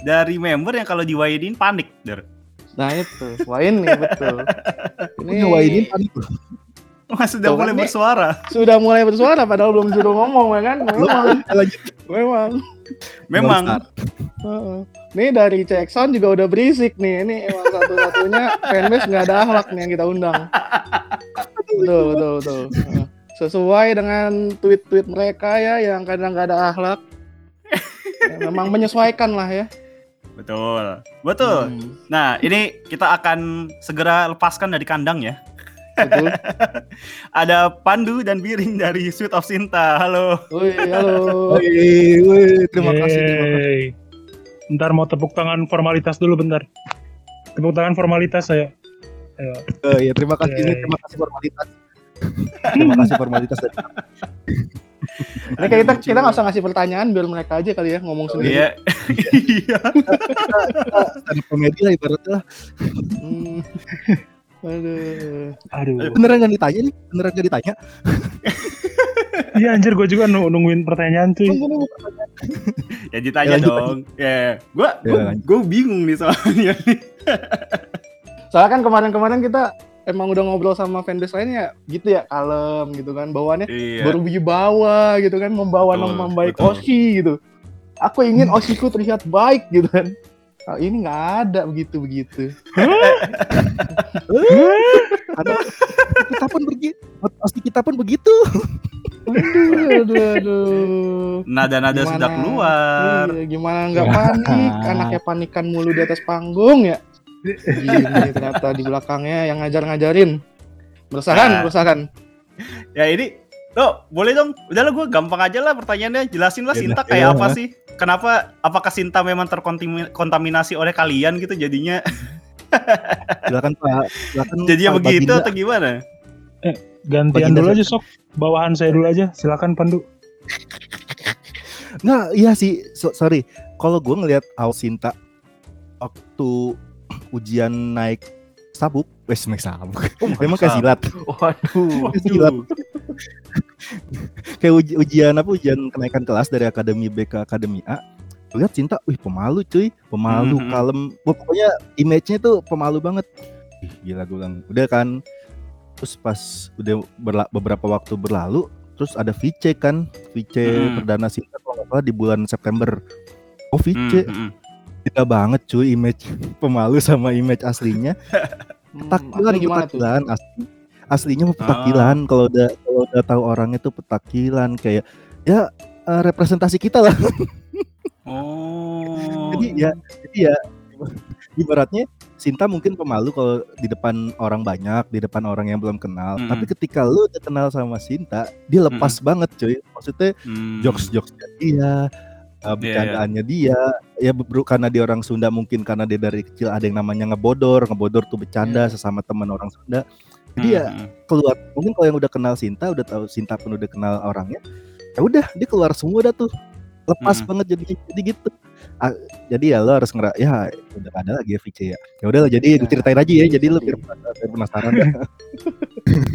dari member yang kalau diwaidin panik, Der. Nah itu, wah ini betul. Ini Ngewainin panik loh. Mas sudah Tuh mulai nih. bersuara. sudah mulai bersuara padahal belum suruh ngomong ya kan? Memang, memang. Memang Heeh. Nih dari Jackson juga udah berisik nih. Ini emang satu-satunya fanbase nggak ada akhlak nih yang kita undang. Betul, betul, betul. Sesuai dengan tweet-tweet mereka ya yang kadang nggak ada akhlak. Ya, memang menyesuaikan lah ya. betul. Betul. Hmm, Nah, ini kita akan segera lepaskan dari kandang ya. Betul. Ada Pandu dan Biring dari Suite of Sinta. Halo. Woi, halo. Wih, terima kasih, terima kasih. Bentar mau tepuk tangan formalitas dulu bentar. Tepuk tangan formalitas saya. Ayo. Oh, iya, terima kasih, ini Yeay. terima kasih formalitas. terima kasih formalitas dari Ini kayak kita kita nggak usah ngasih pertanyaan biar mereka aja kali ya ngomong sendiri. Iya. Iya. komedi lah ibaratnya. Hmm. Aduh. Aduh. Beneran nggak ditanya nih? Beneran nggak ditanya? Iya anjir gue juga nu- nungguin pertanyaan tuh. Ya ditanya Ya, dong. Ya, gua Ya, gua bingung nih soalnya nih. Soalnya kan kemarin-kemarin kita emang udah ngobrol sama fanbase lainnya gitu ya kalem gitu kan bawaannya Iya. berwibawa gitu kan membawa Betul, nama baik betul. Oshi gitu. Aku ingin Oshiku terlihat baik gitu kan. Kalau ini nggak ada begitu begitu. Karena kita pun begitu. Pasti kita pun begitu. Aduh, aduh, aduh. Nada-nada Gimana? sudah keluar. Iya, gimana nggak panik? Anaknya panikan mulu di atas panggung ya. Gini ternyata di belakangnya yang ngajar-ngajarin. Berusakan, Nah. berusakan. Ya ini Loh, boleh dong. Udahlah gue gampang aja lah pertanyaannya. Jelasin lah Ya Sinta udah, kayak ya apa udah. sih? Kenapa? Apakah Sinta memang terkontaminasi oleh kalian gitu jadinya? Silakan Pak. Silakan. jadinya Pak begitu Baginda. atau gimana? Gantian Baginda dulu aja sok. Bawahan saya dulu aja. Silakan Pandu. Nggak, iya sih. So- sorry. Kalau gue ngelihat Ausinta waktu ujian naik sabuk, wes naik sabuk. Memang kayak silat. Waduh. Kayak silat. Kayak uji- ujian apa ujian kenaikan kelas dari akademi B ke akademi A. Lihat cinta wih pemalu cuy. Pemalu Mhm. kalem. Pokoknya image-nya tuh pemalu banget. Ih gila gue bilang. Udah kan? Terus pas udah berla- beberapa waktu berlalu terus ada VC kan? VC Mhm. perdana Sinta kalau nggak salah di bulan September. Oh VC Hmm, hmm. banget cuy image pemalu sama image aslinya. Petakilan Hmm, gimana tuh? petakilan asli aslinya petakilan kalau udah kalau udah tahu orangnya tuh petakilan kayak ya eh, representasi kita lah. Oh. jadi ya jadi ya ibaratnya Sinta mungkin pemalu kalau di depan orang banyak di depan orang yang belum kenal. Mm-mm. tapi ketika lu udah kenal sama Sinta dia lepas banget cuy maksudnya Hmm. jokes jokesnya dia uh, bercandaannya dia ya bro, karena dia orang Sunda mungkin karena dia dari kecil ada yang namanya ngebodor ngebodor tuh bercanda sesama teman orang Sunda jadi ya Hmm, hmm. keluar mungkin kalau yang udah kenal Sinta udah tahu Sinta pun udah kenal orangnya ya udah dia keluar semua dah tuh lepas Mm. banget jadi jadi gitu Ah, jadi ya lo harus ngera ya udah ada lagi ya VC ya ya udahlah jadi gue ceritain aja ya jadi lo biar, penasaran dah.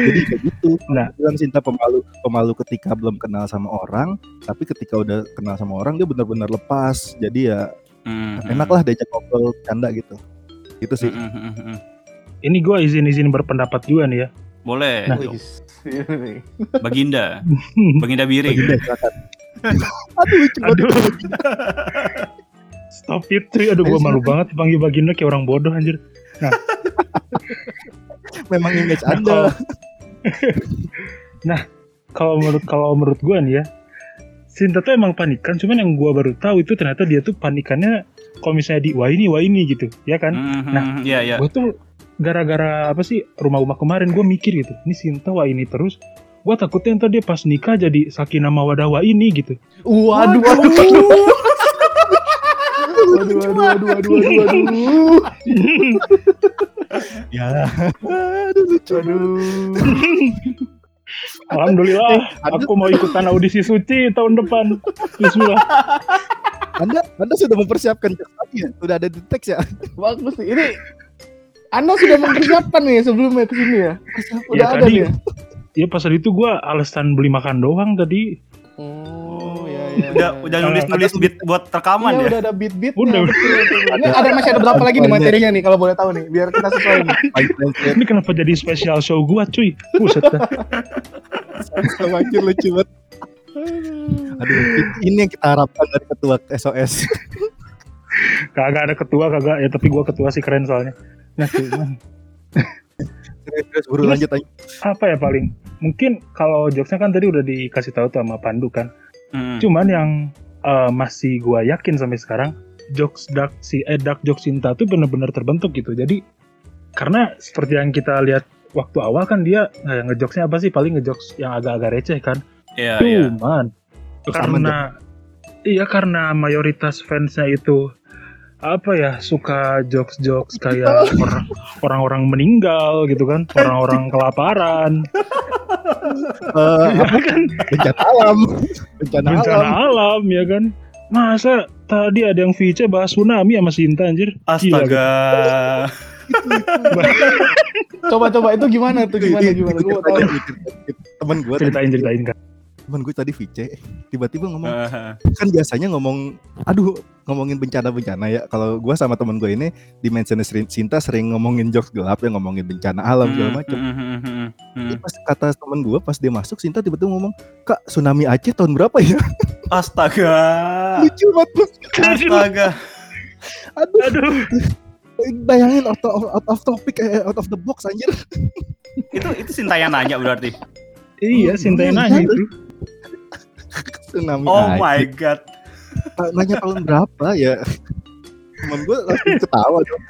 jadi kayak gitu Nah. bilang Sinta pemalu pemalu ketika belum kenal sama orang tapi ketika udah kenal sama orang dia benar-benar lepas jadi ya Hmm, hmm. enak lah diajak ngobrol canda gitu gitu sih Hmm, hmm, hmm, hmm. Ini gue izin-izin berpendapat juga nih ya. Boleh. Nah. Baginda. Baginda Biring. Baginda, aduh lucu Aduh. Stop it, cuy. Aduh, gue malu banget dipanggil baginda kayak orang bodoh anjir. memang image Nah, anda kalau- nah, kalau menurut kalau menurut gue nih ya, Sinta tuh emang panikan, cuman yang gua baru tahu itu ternyata dia tuh panikannya kalau misalnya di wah ini wah ini gitu, ya kan? Mhm, Nah, iya iya. Gue tuh gara-gara apa sih rumah-rumah kemarin gue mikir gitu, ini Sinta wah ini terus. Gue takutnya ntar dia pas nikah jadi sakinah mawadah wah ini gitu. Waduh, waduh, waduh. Waduh, waduh, waduh, waduh, waduh, waduh. Ya. Aduh, lucu. Aduh. Alhamdulillah, Anda- aku mau ikutan audisi suci tahun depan. Bismillah. Anda Anda sudah mempersiapkan ya? Sudah ada di teks ya? Bagus nih. Ini Anda sudah mempersiapkan nih sebelumnya ke sini ya? Udah Ya, ada tadi- nih ya? Ya pas itu gue alasan beli makan doang tadi. Oh, ya, ya. Udah ya. udah nulis-nulis beat buat rekaman Iya, ya. udah ada beat-beat. Udah. Ini ada masih ada berapa lagi nih materinya nih kalau boleh tahu nih, biar kita sesuai nih. Ini kenapa jadi spesial show gue cuy? Buset dah. Makin lucu banget. Aduh, ini yang kita harapkan dari ketua SOS. Kagak ada ketua kagak ya tapi gue ketua sih keren soalnya. Nah Terus buru lanjut aja. apa ya paling mungkin kalau jokesnya kan tadi udah dikasih tahu tuh sama Pandu kan. Hmm. Cuman yang eh, masih gua yakin sampai sekarang jokes dark si eh, dark jokes Sinta tuh bener-bener terbentuk gitu. Jadi karena seperti yang kita lihat waktu awal kan dia eh, ngejokesnya apa sih paling ngejokes yang agak-agak receh kan. Iya iya. Cuman aman karena iya karena mayoritas fansnya itu apa ya suka jokes-jokes kayak orang- orang-orang meninggal gitu kan, orang-orang kelaparan, Eh, apa kan bencana alam. Bencana, bencana alam. alam ya kan. Masa tadi ada yang VC bahas tsunami sama Sinta anjir. Gila, gitu. Astaga. Coba coba itu gimana tuh gimana gimana? Gua mau tahu. Temen gue Ceritain ceritain kan. Temen gue tadi VC, tiba-tiba ngomong, Hahaha. kan biasanya ngomong, aduh ngomongin bencana-bencana ya. Kalau gue sama temen gue ini di mention Sinta sering ngomongin jokes gelap ya, ngomongin bencana alam segala Hmm, macam. hmm, hmm, hmm. Pas kata temen gue pas dia masuk Sinta tiba-tiba ngomong Kak tsunami Aceh tahun berapa ya? Astaga. Lucu banget. Astaga. Aduh, Aduh, bayangin out of, out of topic eh, out of the box anjir Itu itu Sinta yang nanya berarti. iya Sinta yang nanya itu. Tsunami. Oh Aceh my god. Nanya tahun berapa ya? Temen gue langsung ketawa dong.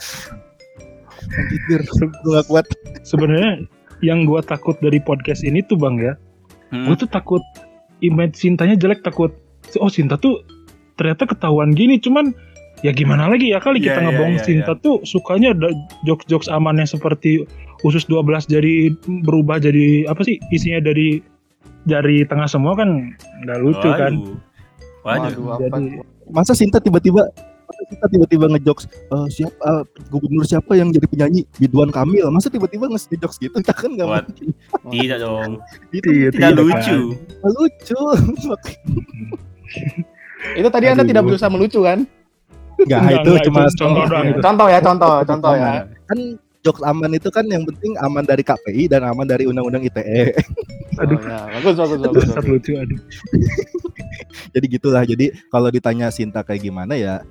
Anjir, gue gak kuat. Sebenarnya yang gua takut dari podcast ini tuh bang ya, Hmm. gue tuh takut image Sintanya jelek, takut oh Sinta tuh ternyata ketahuan gini, cuman ya gimana lagi ya kali kita iya, ngebohong iya, Sinta tuh sukanya ada jokes-jokes amannya seperti usus 12 jadi berubah jadi apa sih isinya dari jari tengah semua kan nggak lucu kan. Waduh. Waduh. Waduh, apa? Jadi Masa Sinta tiba-tiba masa Sinta tiba-tiba ngejokes eh, siapa gubernur siapa yang jadi penyanyi Ridwan Kamil masa tiba-tiba nge jokes gitu kita kan gak What? mungkin Tidak dong. itu Iya, Tidak Tidak, lucu. nggak lucu Itu tadi Anda Aduh. tidak berusaha melucu kan? nggak Enggak, itu enggak, cuma itu contoh doang itu. Contoh ya, contoh, contoh ya. kan jokes aman itu kan yang penting aman dari KPI dan aman dari undang-undang ITE Aduh. Oh, ya. Bagus, bagus, bagus. Bagus. lucu aduh. jadi gitulah jadi kalau ditanya Sinta kayak gimana ya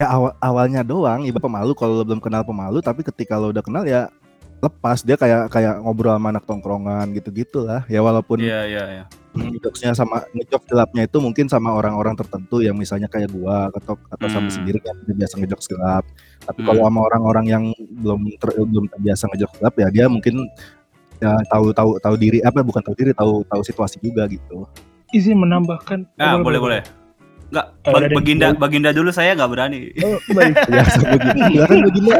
ya awal awalnya doang ibarat pemalu kalau lo belum kenal pemalu tapi ketika lo udah kenal ya lepas dia kayak kayak ngobrol sama anak tongkrongan gitu gitulah ya walaupun Iya iya ngejokesnya sama ngejok gelapnya itu mungkin sama orang-orang tertentu yang misalnya kayak gua atau atau sama Hmm. sendiri yang dia biasa ngejok gelap tapi Hmm. kalau sama orang-orang yang belum ter- belum terbiasa ngejok gelap ya dia mungkin ya tahu tahu tahu diri apa bukan tahu diri tahu tahu situasi juga gitu Izin menambahkan. Ah, boleh boleh. Enggak, Eh, Bag-. Baginda Baginda dulu saya nggak berani. Oh, baik. silakan begini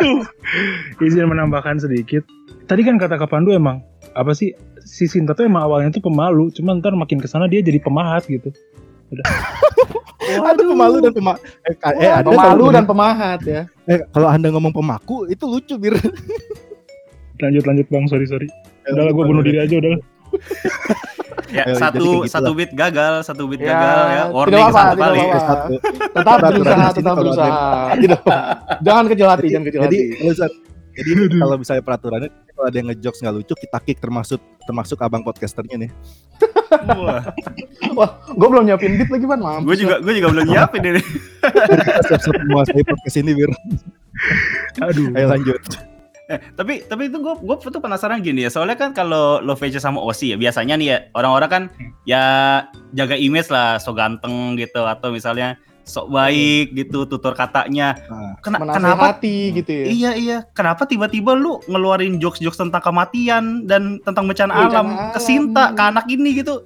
izin menambahkan sedikit. Tadi kan kata Kak Pandu emang apa sih si Sinta tuh emang awalnya tuh pemalu, cuman ntar makin ke sana dia jadi pemahat gitu. ada pemalu dan pema eh, eh, ada Pemalu kalau- dan pemahat ya. eh, kalau anda ngomong pemaku itu lucu bir Lanjut lanjut bang, sorry sorry. Udahlah gue bunuh diri aja udah. Ya, Ayo, jadi satu gitu satu beat gagal, satu beat Ya, gagal ya. Warning apa-apa, satu kali. apa-apa. satu Tetap berusaha, tetap berusaha. Tidak. Jangan kecil hati, jangan kecil jadi hati. Ustaz, jadi kalau misalnya peraturannya kalau ada yang ngejokes nggak lucu kita kick termasuk termasuk abang podcasternya nih Wah, Gue belum nyiapin beat lagi, Ban. Mampus. gue juga gue juga belum nyiapin ini. Siap-siap menguasai podcast ini bir Aduh. ayo lanjut Eh, tapi tapi itu gue gue tuh penasaran gini ya soalnya kan kalau lo VC sama Osi ya biasanya nih ya orang-orang kan ya jaga image lah so ganteng gitu atau misalnya sok baik gitu tutur katanya Nah, Kena- kenapa Menasehati gitu ya. iya iya kenapa tiba-tiba lu ngeluarin jokes-jokes tentang kematian dan tentang bencana Bencana alam ke Sinta alam. ke anak ini gitu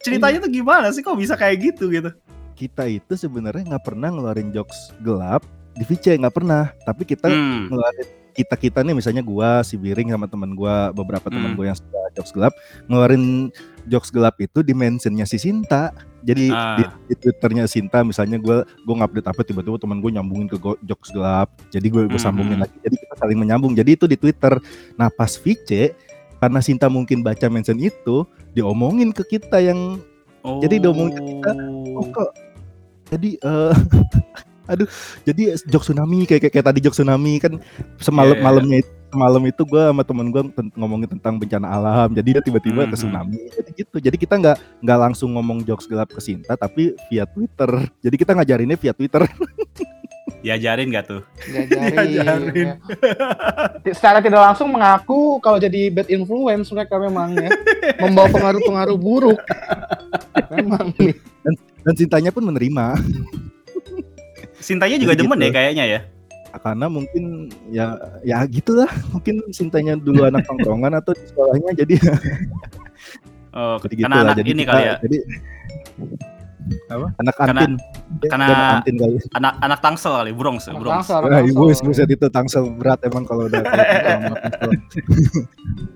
ceritanya tuh gimana sih kok bisa kayak gitu gitu kita itu sebenarnya nggak pernah ngeluarin jokes gelap di VC nggak pernah tapi kita Hmm. ngeluarin kita kita nih misalnya gua si Biring sama teman gua beberapa teman Hmm. gua yang suka jokes gelap ngeluarin jokes gelap itu di mentionnya si Sinta jadi Ah. di, di twitternya Sinta misalnya gua gua ngupdate apa tiba-tiba teman gua nyambungin ke go- jokes gelap jadi gue gue Hmm, sambungin hmm. lagi jadi kita saling menyambung jadi itu di Twitter nah pas VC karena Sinta mungkin baca mention itu diomongin ke kita yang Jadi diomongin ke kita, oh kok jadi eh aduh jadi jok tsunami kayak kayak, kayak tadi jok tsunami kan semalam Iya, iya. malamnya itu semalam itu gue sama temen gue ngomongin tentang bencana alam jadi dia tiba-tiba ke Mhm. tsunami jadi gitu jadi kita nggak nggak langsung ngomong jokes gelap ke Sinta tapi via Twitter jadi kita ngajarinnya via Twitter diajarin gak tuh Diajarin. Diajarin. ya. Secara tidak langsung mengaku kalau jadi bad influence mereka memang ya. Membawa pengaruh-pengaruh buruk. Memang nih. dan Sintanya pun menerima Sintanya juga Jadi demen gitu. ya kayaknya ya karena mungkin ya ya gitulah. Mungkin Sintanya dulu anak tongkrongan atau di sekolahnya jadi oh, jadi gitu karena lah anak jadi ini kita- kali ya? jadi Apa? anak Karena- antin karena dia anak antin kali anak anak tangsel kali bronx Anak bronx tangsel, anak Nah, tangsel. ibu buset itu tangsel berat emang kalau udah kalau tangsel.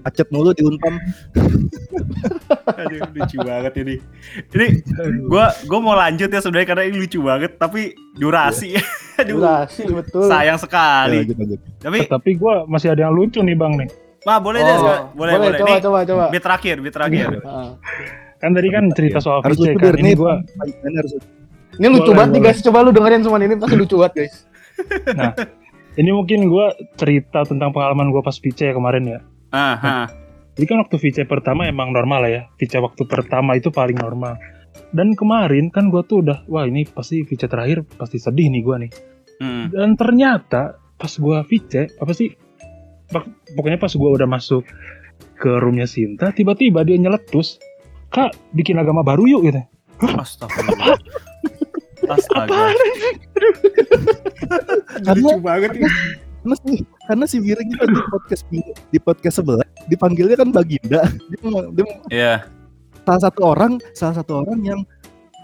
Macet mulu di Unpam. Aduh, lucu banget ini ini gua gua mau lanjut ya sebenarnya karena ini lucu banget tapi durasi aduh Durasi betul. sayang Ya, sekali lanjut, lanjut. tapi Tapi gue masih ada yang lucu nih bang nih. mah boleh deh Oh, boleh boleh, coba nih coba coba. bit terakhir bit terakhir Heeh. Kan tadi kan cerita soal Harus lucu kan. Ini gue Ini harus Ini lucu Boleh, banget nih guys. Coba lu dengerin semua ini pasti lucu banget guys. ini mungkin gue cerita tentang pengalaman gue pas VC kemarin ya. ah, ah. Jadi kan waktu VC pertama emang normal lah ya. VC waktu pertama itu paling normal. Dan kemarin kan gue tuh udah, wah ini pasti VC terakhir pasti sedih nih gue nih. Hmm. Dan ternyata pas gue VC, apa sih? Pokoknya pas gue udah masuk ke roomnya Sinta, tiba-tiba dia nyeletus, Kak, bikin agama baru yuk gitu. Astagfirullah. Astaga. Karena- Lucu banget ini. karena si, karena si Biring itu di podcast di podcast sebelah dipanggilnya kan Baginda. Dia, mau- dia mau- Iya. salah satu orang salah satu orang yang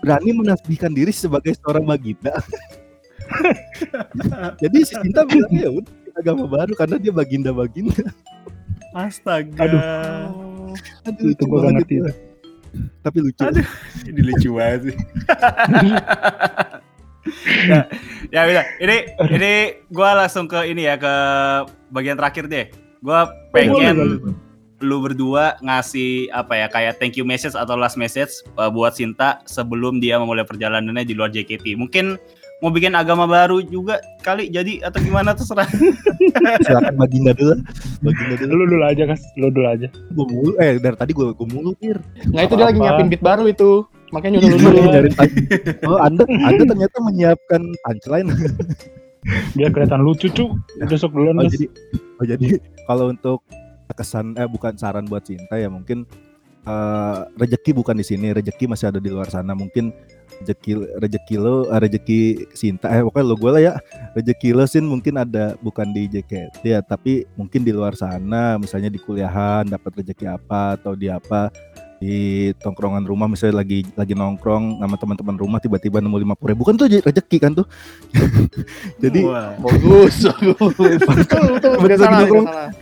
berani menasbihkan diri sebagai seorang Baginda. Jadi si Cinta bilang ya udah bikin agama baru karena dia Baginda Baginda. Astaga. Aduh. Aduh, Itu gue ngerti. itu. Tapi lucu. Aduh. Ini lucu banget sih. ya, ya udah. Ini ini gua langsung ke ini ya ke bagian terakhir deh. Gua pengen lu berdua ngasih apa ya kayak thank you message atau last message uh, buat Sinta sebelum dia memulai perjalanannya di luar JKT. Mungkin mau bikin agama baru juga kali jadi atau gimana terserah. Silakan Baginda dulu. Baginda dulu. Lu dulu aja, Kas. Lu dulu aja. Gue mulu eh dari tadi gue gue mulu Pir. Nah itu dia lagi nyiapin beat baru itu. Makanya nyuruh Iya, dulu. nyari punch- Oh, Anda Anda ternyata menyiapkan punchline. Biar kelihatan lucu, cu. Udah sok duluan, Oh jadi oh jadi kalau untuk kesan eh bukan saran buat Cinta ya mungkin eh rejeki bukan di sini, rejeki masih ada di luar sana. Mungkin rejeki rejeki lo, eh, rejeki Cinta eh pokoknya lo gue lah ya. Rejeki lo sin mungkin ada bukan di JKT ya, tapi mungkin di luar sana, misalnya di kuliahan dapat rejeki apa atau di apa di tongkrongan rumah misalnya lagi lagi nongkrong sama teman-teman rumah tiba-tiba nemu lima puluh ribu kan tuh rezeki kan tuh jadi Wah. Bagus, bagus. Betul. tidak salah.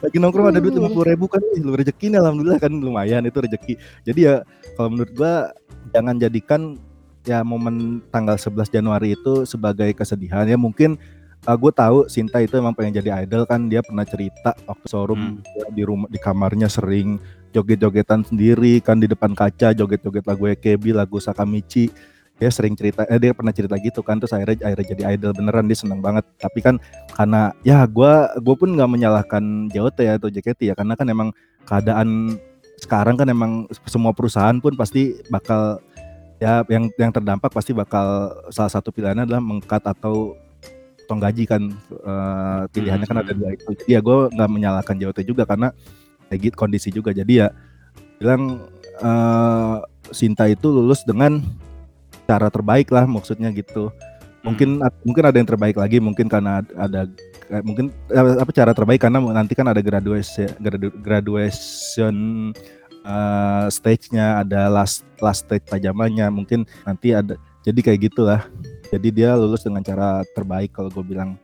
lagi nongkrong ada duit lima puluh ribu kan lu rezeki nih alhamdulillah kan lumayan itu rezeki jadi ya kalau menurut gua jangan jadikan ya momen tanggal 11 Januari itu sebagai kesedihan. Ya mungkin uh, gue tahu Sinta itu emang pengen jadi idol kan. Dia pernah cerita waktu showroom dia di rumah di kamarnya sering joget-jogetan sendiri kan di depan kaca joget-joget lagu EKB lagu Sakamichi. Dia sering cerita eh dia pernah cerita gitu kan terus akhirnya akhirnya jadi idol beneran. Dia seneng banget. Tapi kan karena ya gua gue pun nggak menyalahkan JOT ya atau JKT ya. Karena kan emang keadaan sekarang kan emang semua perusahaan pun pasti bakal ya yang yang terdampak pasti bakal salah satu pilihannya adalah mengkat atau potong gaji kan eh, pilihannya kan ada dua itu. Jadi ya gue nggak menyalahkan JOT juga karena kayak gitu kondisi juga. Jadi ya bilang eh, Sinta itu lulus dengan cara terbaik lah maksudnya gitu. Mungkin mungkin ada yang terbaik lagi mungkin karena ad- ada kayak mungkin eh, apa cara terbaik karena nanti kan ada graduation gradu- graduation eh, stage-nya ada last last stage pajamannya mungkin nanti ada jadi kayak gitulah. Jadi dia lulus dengan cara terbaik kalau gue bilang.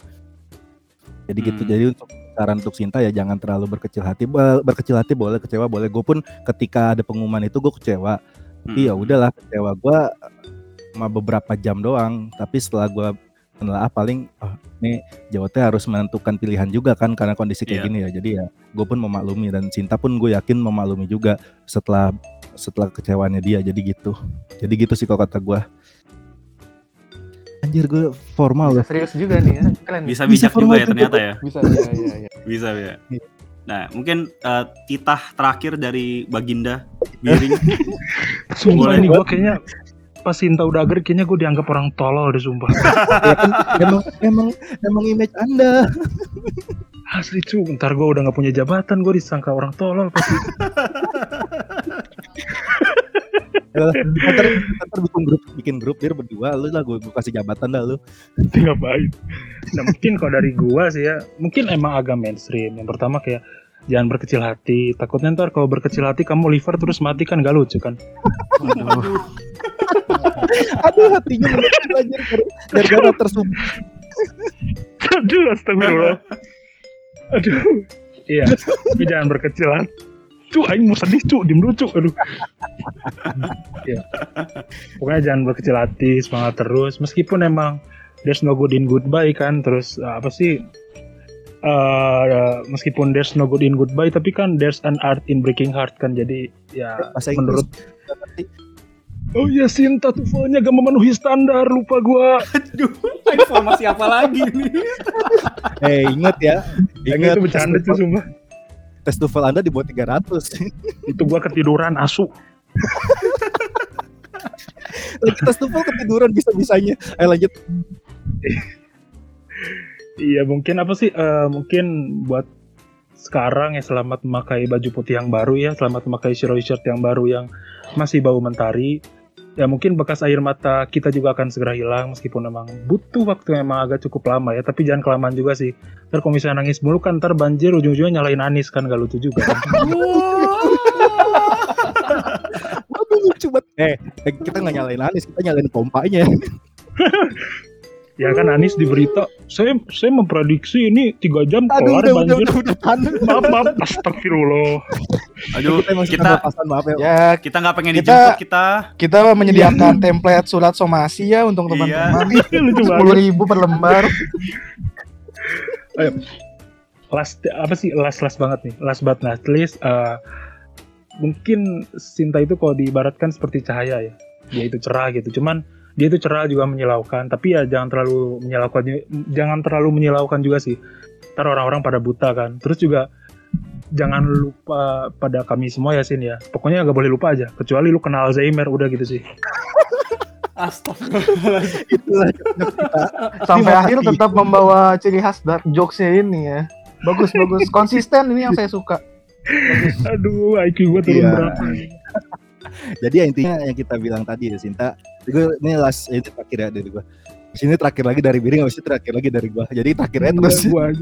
Jadi gitu. Hmm. jadi untuk saran untuk Sinta ya jangan terlalu berkecil hati. Be- berkecil hati boleh kecewa boleh. Gue pun ketika ada pengumuman itu gue kecewa. Tapi ya Hmm. udahlah kecewa gue cuma beberapa jam doang. Tapi setelah gue menelaah paling oh, ini JOT harus menentukan pilihan juga kan karena kondisi kayak Iya. gini ya jadi ya gue pun memaklumi dan Sinta pun gue yakin memaklumi juga setelah setelah kecewaannya dia jadi gitu jadi gitu sih kalau kata gue anjir gue formal loh Serius juga nih ya. Keren. Bisa Bisa bijak juga ya ternyata ya. Bisa ya, ya, ya. Bisa ya. Nah, mungkin eh, titah terakhir dari Baginda Biring. Sumpah Boleh. ini gue kayaknya pas Sinta udah agar kayaknya gue dianggap orang tolol deh sumpah. ya kan emang emang emang image anda Asli cu, ntar gue udah gak punya jabatan gue disangka orang tolol pasti. Ya, ntar, ntar bikin grup bikin grup biar berdua lu lah gue, kasih jabatan dah lu ngapain nah mungkin kalau dari gua sih ya mungkin emang agak mainstream yang pertama kayak jangan berkecil hati. Takutnya ntar kalau berkecil hati kamu liver terus mati kan gak lucu kan? Aduh. Hatinya mengecil aja gara-gara tersumbat. Aduh astagfirullah. Aduh. Iya tapi jangan berkecil hati. Cu aing mau sedih cu diem dulu cu aduh. Ya pokoknya jangan berkecil hati semangat terus. Meskipun emang there's no good in goodbye kan terus uh, apa sih uh, meskipun there's no good in goodbye tapi kan there's an art in breaking heart kan. Jadi ya bahasa Inggris. menurut Oh iya Sinta tuvalnya gak memenuhi standar lupa gua. Aduh, informasi apa lagi nih? eh ingat ya Yang ingat. itu bercanda tuh sumpah. Tes TOEFL anda di bawah 300 Itu gua ketiduran asu. Lagi tes TOEFL ketiduran bisa-bisanya. Ayo lanjut Iya mungkin apa sih eh, mungkin buat sekarang ya selamat memakai baju putih yang baru ya selamat memakai shiro shirt yang baru yang masih bau mentari. Ya mungkin bekas air mata kita juga akan segera hilang meskipun memang butuh waktu yang memang agak cukup lama ya tapi jangan kelamaan juga sih. Ntar kalau misalnya nangis mulu kan ntar banjir ujung-ujungnya nyalain Anis kan gak lucu juga. Kan Waduh lucu banget. Eh eh, kita nggak nyalain Anis kita nyalain pompanya ya kan Anis di berita saya saya memprediksi ini tiga jam aduh kelar udah udah banjir udah udah. Maaf maaf astagfirullah. Aduh, kita kita pasan maaf ya Ya, kita nggak pengen Kita- dijemput kita. kita menyediakan template surat somasi ya untuk Iya. teman-teman. lucu Sepuluh ribu per lembar. last apa sih? Last last banget nih. Last but not least eh, mungkin Sinta itu kalau diibaratkan seperti cahaya ya. Dia itu cerah gitu. Cuman dia itu cerah juga menyilaukan tapi ya jangan terlalu menyilaukan jangan terlalu menyilaukan juga sih. Ntar orang-orang pada buta kan. Terus juga jangan lupa pada kami semua ya Sin ya. Pokoknya nggak boleh lupa aja kecuali lu kenal Alzheimer udah gitu sih. Sampai akhir tetap membawa ciri khas dark jokesnya ini ya. Bagus bagus. Konsisten ini yang saya suka. aduh IQ gue turun Iya. berapa Jadi ya intinya yang kita bilang tadi ya Sinta, gue ini last ini terakhir ya dari gue. Sini terakhir lagi dari Biring, habis itu terakhir lagi dari gue. Jadi terakhirnya terus. Gua.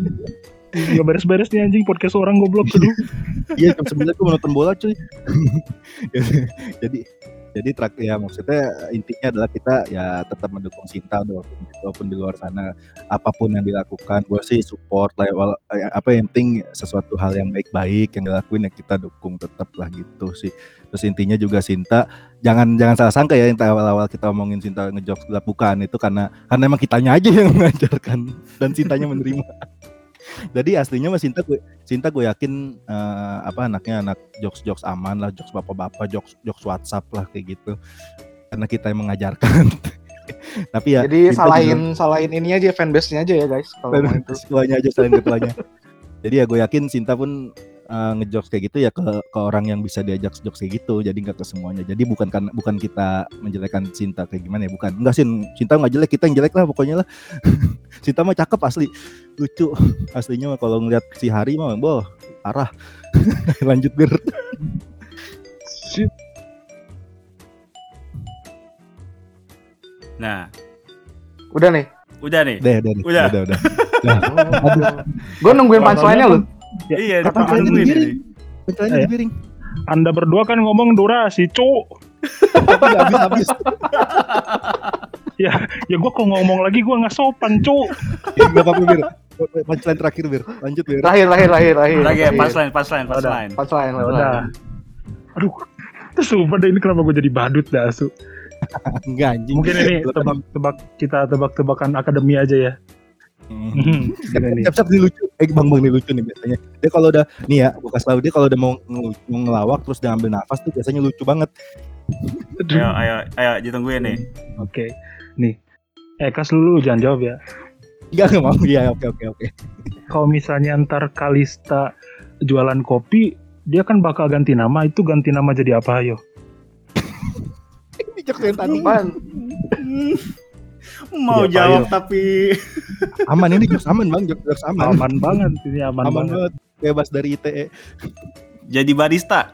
Gak beres-beres nih anjing podcast orang goblok aduh Iya jam sembilan gue nonton bola cuy. jadi jadi terakhir ya maksudnya intinya adalah kita ya tetap mendukung Sinta walaupun, walaupun di luar sana apa pun yang dilakukan gue sih support lah ya, apa yang penting sesuatu hal yang baik-baik yang dilakuin ya kita dukung tetap lah gitu sih. Terus intinya juga Sinta jangan jangan salah sangka ya yang awal-awal kita omongin Sinta ngejok bukan itu karena karena emang kitanya aja yang mengajarkan dan Sintanya menerima jadi aslinya mah Sinta gue Sinta gue yakin eh, apa anaknya anak jokes jokes aman lah jokes bapak-bapak jokes jokes WhatsApp lah kayak gitu. Karena kita yang mengajarkan. Tapi ya Jadi Sinta salahin salahin ini aja fanbase-nya aja ya guys kalau juga- itu. ketuanya aja selain ketuanya. Jadi ya gue yakin Sinta pun eh, ngejokes kayak gitu ya ke ke orang yang bisa diajak jokes kayak gitu jadi nggak ke semuanya jadi bukan karena bukan kita menjelekkan cinta kayak gimana ya bukan enggak sih cinta nggak jelek kita yang jelek lah pokoknya lah cinta mah cakep asli lucu aslinya mah kalau ngeliat si Hari mah boh parah lanjut bir. Nah, Udah nih. udah nih. deh deh deh. Udah. udah udah Nah, aduh Gue nungguin punchline-nya lu. Ya, iya, nungguin sendiri. ini. Bentarnya Eh. di piring Anda berdua kan ngomong durasi, cu. tapi habis habis Ya, ya gue kalau ngomong lagi gue nggak sopan, cu. nggak apa-apa bir punchline terakhir bir lanjut bir Terakhir, terakhir, terakhir, terakhir. Lagi ya, punchline, punchline, punchline. Punchline, Ya punchline. udah. Aduh, sumpah deh ini kenapa gue jadi badut dah, Su. enggak anjing Mungkin ini tebak-tebak kita tebak-tebakan akademi aja ya. Hmm. Gini nih. Siap-siap nih lucu. Eh bang bang nih lucu nih biasanya. Dia kalau udah nih ya, gue kasih tau dia kalau udah mau, mau ngelawak terus dia ngambil nafas tuh biasanya lucu banget. Ayo, ayo, ayo, ditungguin nih. Oke, nih. Eh, kas dulu jangan jawab ya. Enggak nggak mau. Iya oke oke oke. Kalau misalnya ntar Kalista jualan kopi, dia kan bakal ganti nama. Itu ganti nama jadi apa, ayo? Ini tadi. Apaan? Mau Iya, jawab ayo. tapi Aman ini jokes aman bang, jokes, jokes aman. Aman banget, ini aman, Aman banget. banget. Bebas dari E. ITE. jadi barista.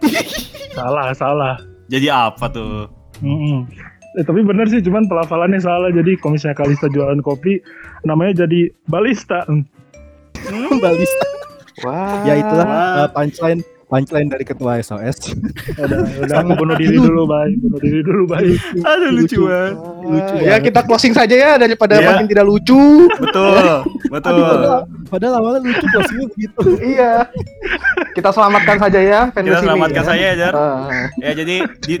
Salah, salah. Jadi apa tuh? Mm-mm. Eh, tapi bener sih, cuman pelafalannya salah. Jadi kalau misalnya Kalista jualan kopi, namanya jadi balista. Hmm. Balista. Wah. Ya itulah Wah. uh, punchline punchline dari ketua SOS. Udah, udah bunuh diri dulu, bye. Bunuh diri dulu, bye. Aduh lucu Lucu. banget. Lucu ya kita closing saja ya daripada Iya. makin tidak lucu. Betul, betul. Aduh, padahal, padahal awalnya lucu closingnya begitu. iya. Kita selamatkan saja ya Kita fanbase ini. selamatkan ya. saya ya, Jar. Ah. Ya jadi di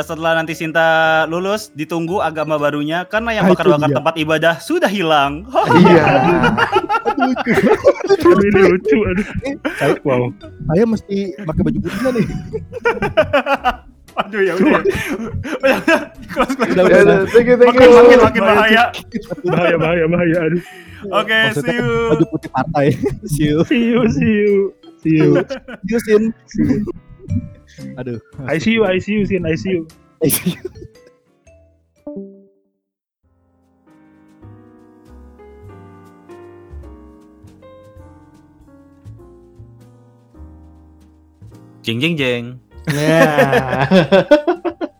setelah nanti Sinta lulus, ditunggu agama barunya karena yang Ah, bakar-bakar dia. tempat ibadah sudah hilang. iya. Aduh, ini lucu. Aduh. Saya, Wow. saya mesti pakai baju putih nih. Aduh ya udah. Udah, udah. Makin you. makin makin bahaya. Bahaya, bahaya, bahaya. Aduh. Oke, see you. Baju putih partai. See you. See you, see you. See you. See you Sin. See you, I see you, Sin. I see you. Jeng jeng jeng. Nah.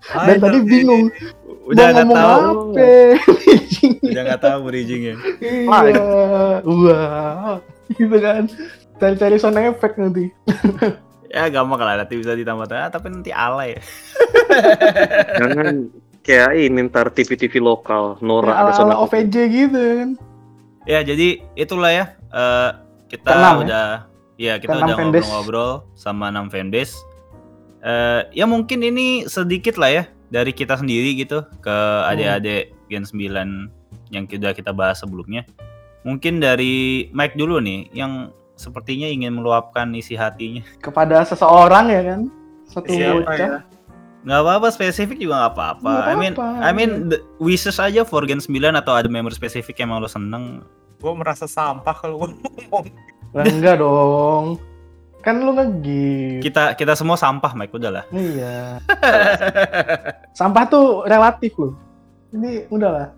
Hai, Dan tadi bingung Udah nggak tahu. apa. Udah nggak tahu bridgingnya. Iya. Wah. Gitu kan. Cari-cari sound effect nanti. Ya gampang lah nanti bisa ditambah ah, tapi nanti alay. Jangan kayak ini ntar TV-TV lokal, Ya, Nora ada ala-ala sana. OVJ gitu kan. Ya jadi itulah ya eh, kita Keenam ya? udah ya kita Keenam udah ngobrol-ngobrol sama 6 fanbase. Eh ya mungkin ini sedikit lah ya dari kita sendiri gitu ke Hmm. adik-adik Gen 9 yang sudah kita bahas sebelumnya. Mungkin dari Mike dulu nih yang sepertinya ingin meluapkan isi hatinya. Kepada seseorang ya kan. Satu Siapa bocah. ya? Nggak apa-apa spesifik juga nggak apa-apa. I mean, apa-apa. I mean the- wishes aja for Gen 9 atau ada member spesifik yang emang lo seneng. Gue merasa sampah kalau gue ngomong. Lah, enggak dong. Kan lu nge-gift. Kita kita semua sampah Mike udahlah. Iya. Sampah tuh relatif loh. Ini udahlah.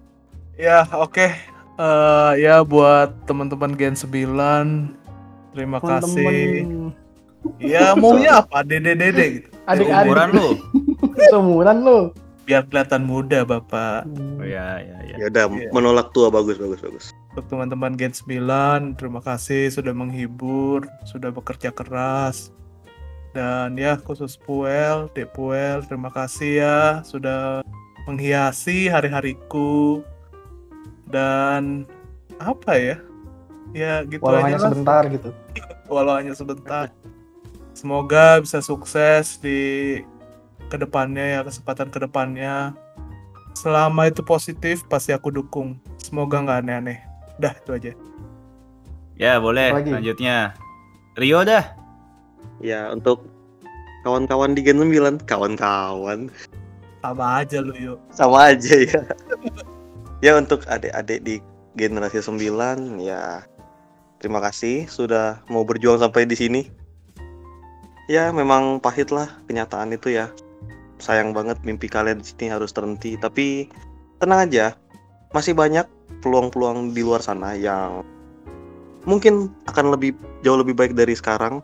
Ya oke. Eh, ya buat teman-teman Gen 9 terima kasih. Temen-temen Ya maunya apa? Dede dede gitu. adik-adik Umuran lu. seumuran lu. Biar kelihatan muda Bapak. Oh ya ya ya. Ya udah Iya. menolak tua bagus bagus bagus. Untuk teman-teman Gen 9, terima kasih sudah menghibur, sudah bekerja keras. Dan ya khusus Puel, Dek Puel, terima kasih ya sudah menghiasi hari-hariku. Dan apa ya? Ya gitu Walau aja hanya lah. sebentar gitu. walau hanya sebentar. Semoga bisa sukses di ke depannya ya kesempatan ke depannya. Selama itu positif pasti aku dukung. Semoga nggak aneh-aneh. Dah itu aja. Ya boleh Apalagi? lanjutnya. Rio dah. Ya untuk kawan-kawan di Gen 9, kawan-kawan Sama aja lu yuk. sama aja ya. ya untuk adik-adik di generasi 9 ya terima kasih sudah mau berjuang sampai di sini. Ya, memang pahit lah kenyataan itu ya. Sayang banget mimpi kalian di sini harus terhenti, tapi tenang aja. Masih banyak peluang-peluang di luar sana yang mungkin akan lebih jauh lebih baik dari sekarang.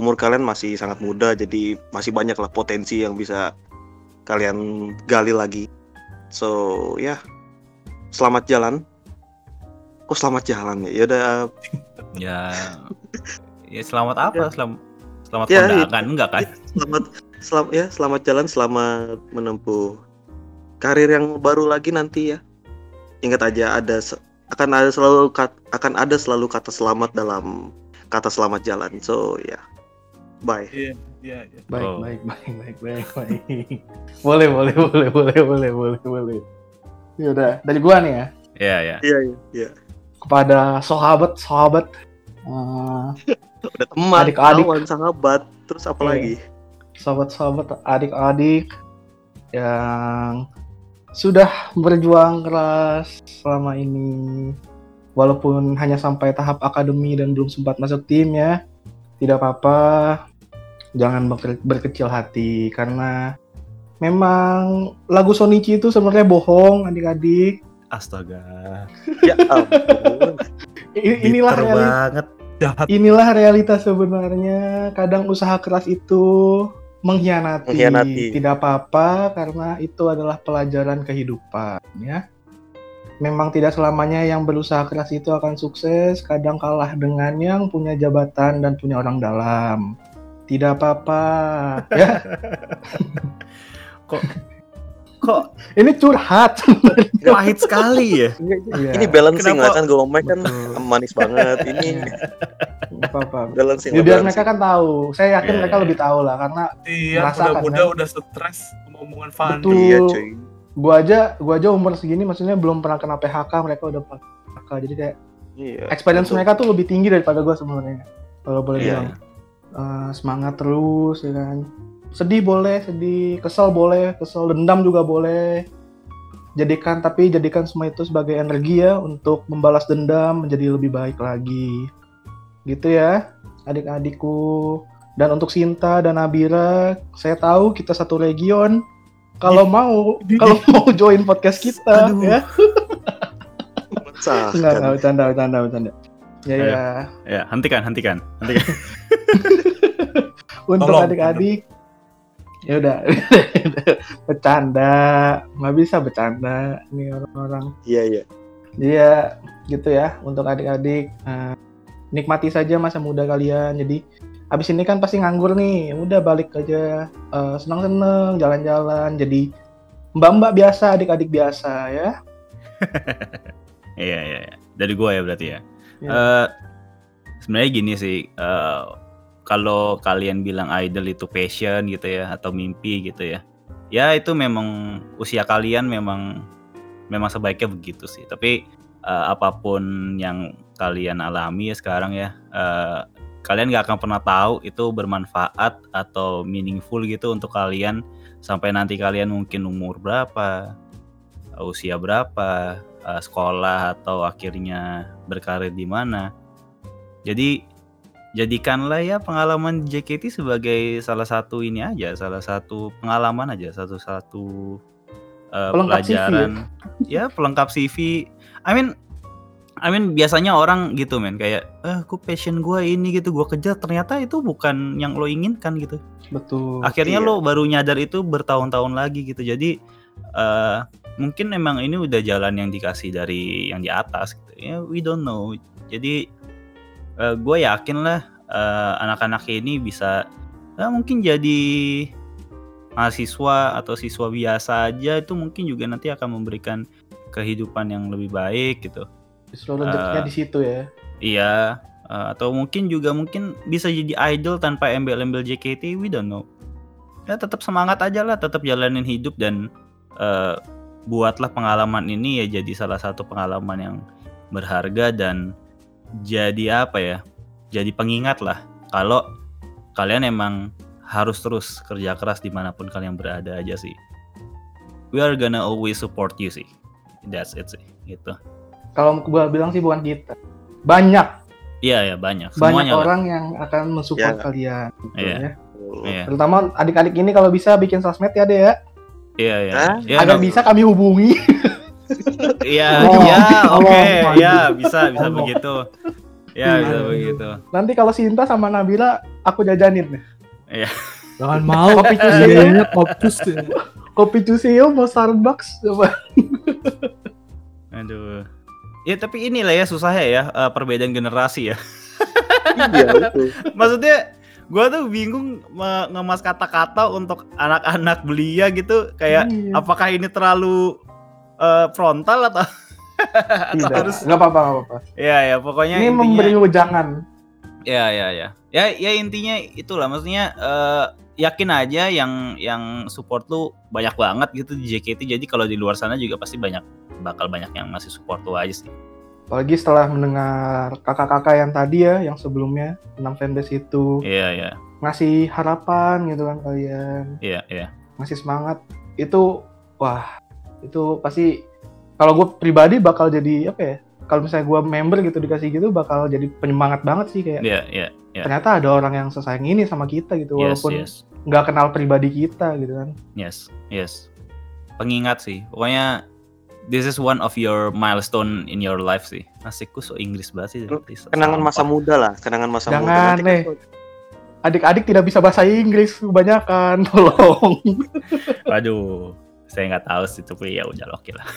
Umur kalian masih sangat muda, jadi masih banyak lah potensi yang bisa kalian gali lagi. So, ya, selamat jalan. Kok selamat jalan ya? Ya udah Ya, ya selamat apa? Selamat selamat Ya, kondangan enggak kan? selamat selamat ya selamat jalan selamat menempuh karir yang baru lagi nanti ya ingat aja ada akan ada selalu kat- akan ada selalu kata selamat dalam kata selamat jalan so ya bye Iya, iya, iya. Baik, Oh. baik, baik, baik, baik, baik. boleh, boleh, boleh, boleh, boleh, boleh, boleh. Ya udah, dari gua nih ya. Iya, ya. iya iya iya Kepada sahabat, sahabat. eh, udah teman Adik-adik. kawan sahabat terus apa Iya. lagi sahabat-sahabat, adik-adik yang sudah berjuang keras selama ini. Walaupun hanya sampai tahap akademi dan belum sempat masuk tim ya. Tidak apa-apa. Jangan berke- berkecil hati karena memang lagu Sonichi itu sebenarnya bohong adik-adik. Astaga. ya ampun inilah Bitter reali- banget. Jahat. inilah realitas sebenarnya. Kadang usaha keras itu mengkhianati. Mengkhianati. Tidak apa-apa karena itu adalah pelajaran kehidupan ya. Memang tidak selamanya yang berusaha keras itu akan sukses, kadang kalah dengan yang punya jabatan dan punya orang dalam. Tidak apa-apa ya. Kok kok Ini curhat. pahit sekali ya? Iya. ini balancing Kenapa- lah kan gue kan manis banget ini apa-apa. balancing biar mereka kan tahu. Saya yakin Iya, mereka iya, lebih tahu lah karena Iya, muda-muda kan? udah stres sama omongan Fandi. Iya cuy gua aja gua aja umur segini maksudnya belum pernah kena PHK mereka udah pernah PHK jadi kayak iya experience betul. mereka tuh lebih tinggi daripada gua sebenarnya kalau boleh Iya, bilang Eh, semangat terus ya kan sedih boleh sedih kesel boleh kesel dendam juga boleh jadikan tapi jadikan semua itu sebagai energi ya untuk membalas dendam menjadi lebih baik lagi gitu ya adik-adikku dan untuk Sinta dan Nabira saya tahu kita satu region kalau mau kalau mau join podcast kita Aduh. ya. Enggak, enggak, bercanda, bercanda, bercanda. Ya, Ayo. ya. Ya, hentikan, hentikan. Hentikan. Untuk adik-adik, ya udah, bercanda, nggak bisa bercanda nih orang-orang. iya iya Iya, gitu ya. Untuk adik-adik, eh, nikmati saja masa muda kalian. Jadi, habis ini kan pasti nganggur nih. Ya Udah balik aja, eh, senang-senang, jalan-jalan. Jadi, mbak-mbak biasa, adik-adik biasa ya. Iya, iya, iya. Dari gua ya berarti ya. Iya. Eh, sebenarnya gini sih, eh, kalau kalian bilang idol itu passion gitu ya atau mimpi gitu ya. Ya itu memang usia kalian memang memang sebaiknya begitu sih. Tapi eh, apa pun yang kalian alami ya sekarang ya, eh, kalian nggak akan pernah tahu itu bermanfaat atau meaningful gitu untuk kalian sampai nanti kalian mungkin umur berapa, usia berapa, eh, sekolah atau akhirnya berkarir di mana. Jadi jadikanlah ya pengalaman JKT sebagai salah satu ini aja, salah satu pengalaman aja, satu-satu eh, Pelengkap CV ya? pelajaran. Ya pelengkap CV. I mean, I mean biasanya orang gitu men kayak, eh, aku passion gue ini gitu, gue kejar ternyata itu bukan yang lo inginkan gitu Betul. akhirnya Iya. lo baru nyadar itu bertahun-tahun lagi gitu jadi eh mungkin memang ini udah jalan yang dikasih dari yang di atas gitu ya we don't know jadi gue yakin lah eh, anak-anak ini bisa eh, mungkin jadi mahasiswa atau siswa biasa aja itu mungkin juga nanti akan memberikan kehidupan yang lebih baik gitu rezekinya Eh, di situ ya. Iya, eh, atau mungkin juga mungkin bisa jadi idol tanpa embel-embel JKT, we don't know. Ya tetap semangat aja lah, tetap jalanin hidup dan eh, buatlah pengalaman ini ya jadi salah satu pengalaman yang berharga dan jadi apa ya? Jadi pengingat lah kalau kalian emang harus terus kerja keras di mana pun kalian berada aja sih. We are gonna always support you sih. That's it sih, gitu. Kalau gua bilang sih bukan kita. Banyak Iya ya banyak. banyak Semuanya lah. orang yang akan mensupport Ya. kalian. gitu Iya. ya. Iya. Terutama adik-adik ini kalau bisa bikin sosmed ya deh ya. Iya iya. Hah? Ya, Agar no- bisa kami hubungi. Iya, iya, oke, Allah. ya bisa bisa Allah. begitu. Ya bisa Iya. begitu. Nanti kalau Sinta sama Nabila aku jajanin nih. Iya. Jangan mau. Kopi cuci. Iya, kopcus. Kopi Cusio mau Starbucks coba. Aduh. Ya tapi inilah ya susahnya ya eh, perbedaan generasi ya. Iya, betul. Maksudnya gua tuh bingung ngemas kata-kata untuk anak-anak belia gitu kayak Iya. apakah ini terlalu eh, frontal atau Tidak. harus Nggak apa-apa, nggak apa-apa. ya ya pokoknya Ini intinya memberi wejangan. ya ya ya ya ya intinya itulah maksudnya eh, yakin aja yang yang support lu banyak banget gitu di JKT jadi kalau di luar sana juga pasti banyak bakal banyak yang masih support lu aja sih. Apalagi setelah mendengar kakak-kakak yang tadi ya, yang sebelumnya tentang fanbase itu. Iya iya. Ngasih harapan gitu kan kalian, iya iya. Ngasih semangat. Itu wah itu pasti kalau gue pribadi bakal jadi apa ya? Kalau misalnya gue member gitu dikasih gitu bakal jadi penyemangat banget sih kayak iya iya iya ternyata ada orang yang sesayang ini sama kita gitu yes walaupun yes nggak kenal pribadi kita gitu kan. yes yes pengingat sih pokoknya this is one of your milestone in your life sih asikku so Inggris banget sih Kenangan masa muda lah, kenangan masa muda. Jangan Nanti kan- nih. Adik-adik tidak bisa bahasa Inggris kebanyakan, tolong. Waduh, saya nggak tahu sih tapi ya udah oke lah.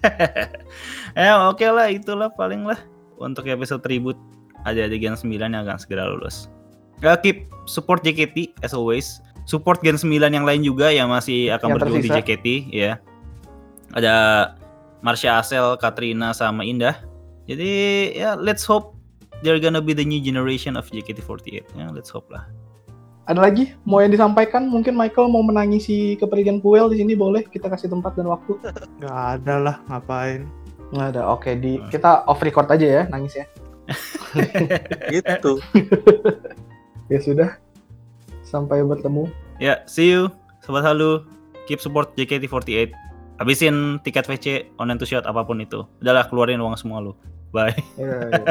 eh oke lah itulah paling lah untuk episode tribute ada Gen 9 yang akan segera lulus. Ya, keep support JKT as always. Support Gen 9 yang lain juga yang masih akan Yang berjuang di. JKT ya. Ada Marsha Asel, Katrina sama Indah. Jadi ya let's hope they're gonna be the new generation of JKT48. Ya, let's hope lah. Ada lagi mau yang disampaikan? Mungkin Michael mau menangisi kepergian Puel di sini boleh kita kasih tempat dan waktu. Gak ada lah, ngapain. Nggak ada. Oke, di kita off record aja ya nangis ya. gitu. Ya sudah. Sampai bertemu. Ya, see you, sobat halu. Keep support JKT48. Habisin tiket VC, online to shot apa pun itu. Udahlah keluarin uang semua lu. Bye. Ya, ya.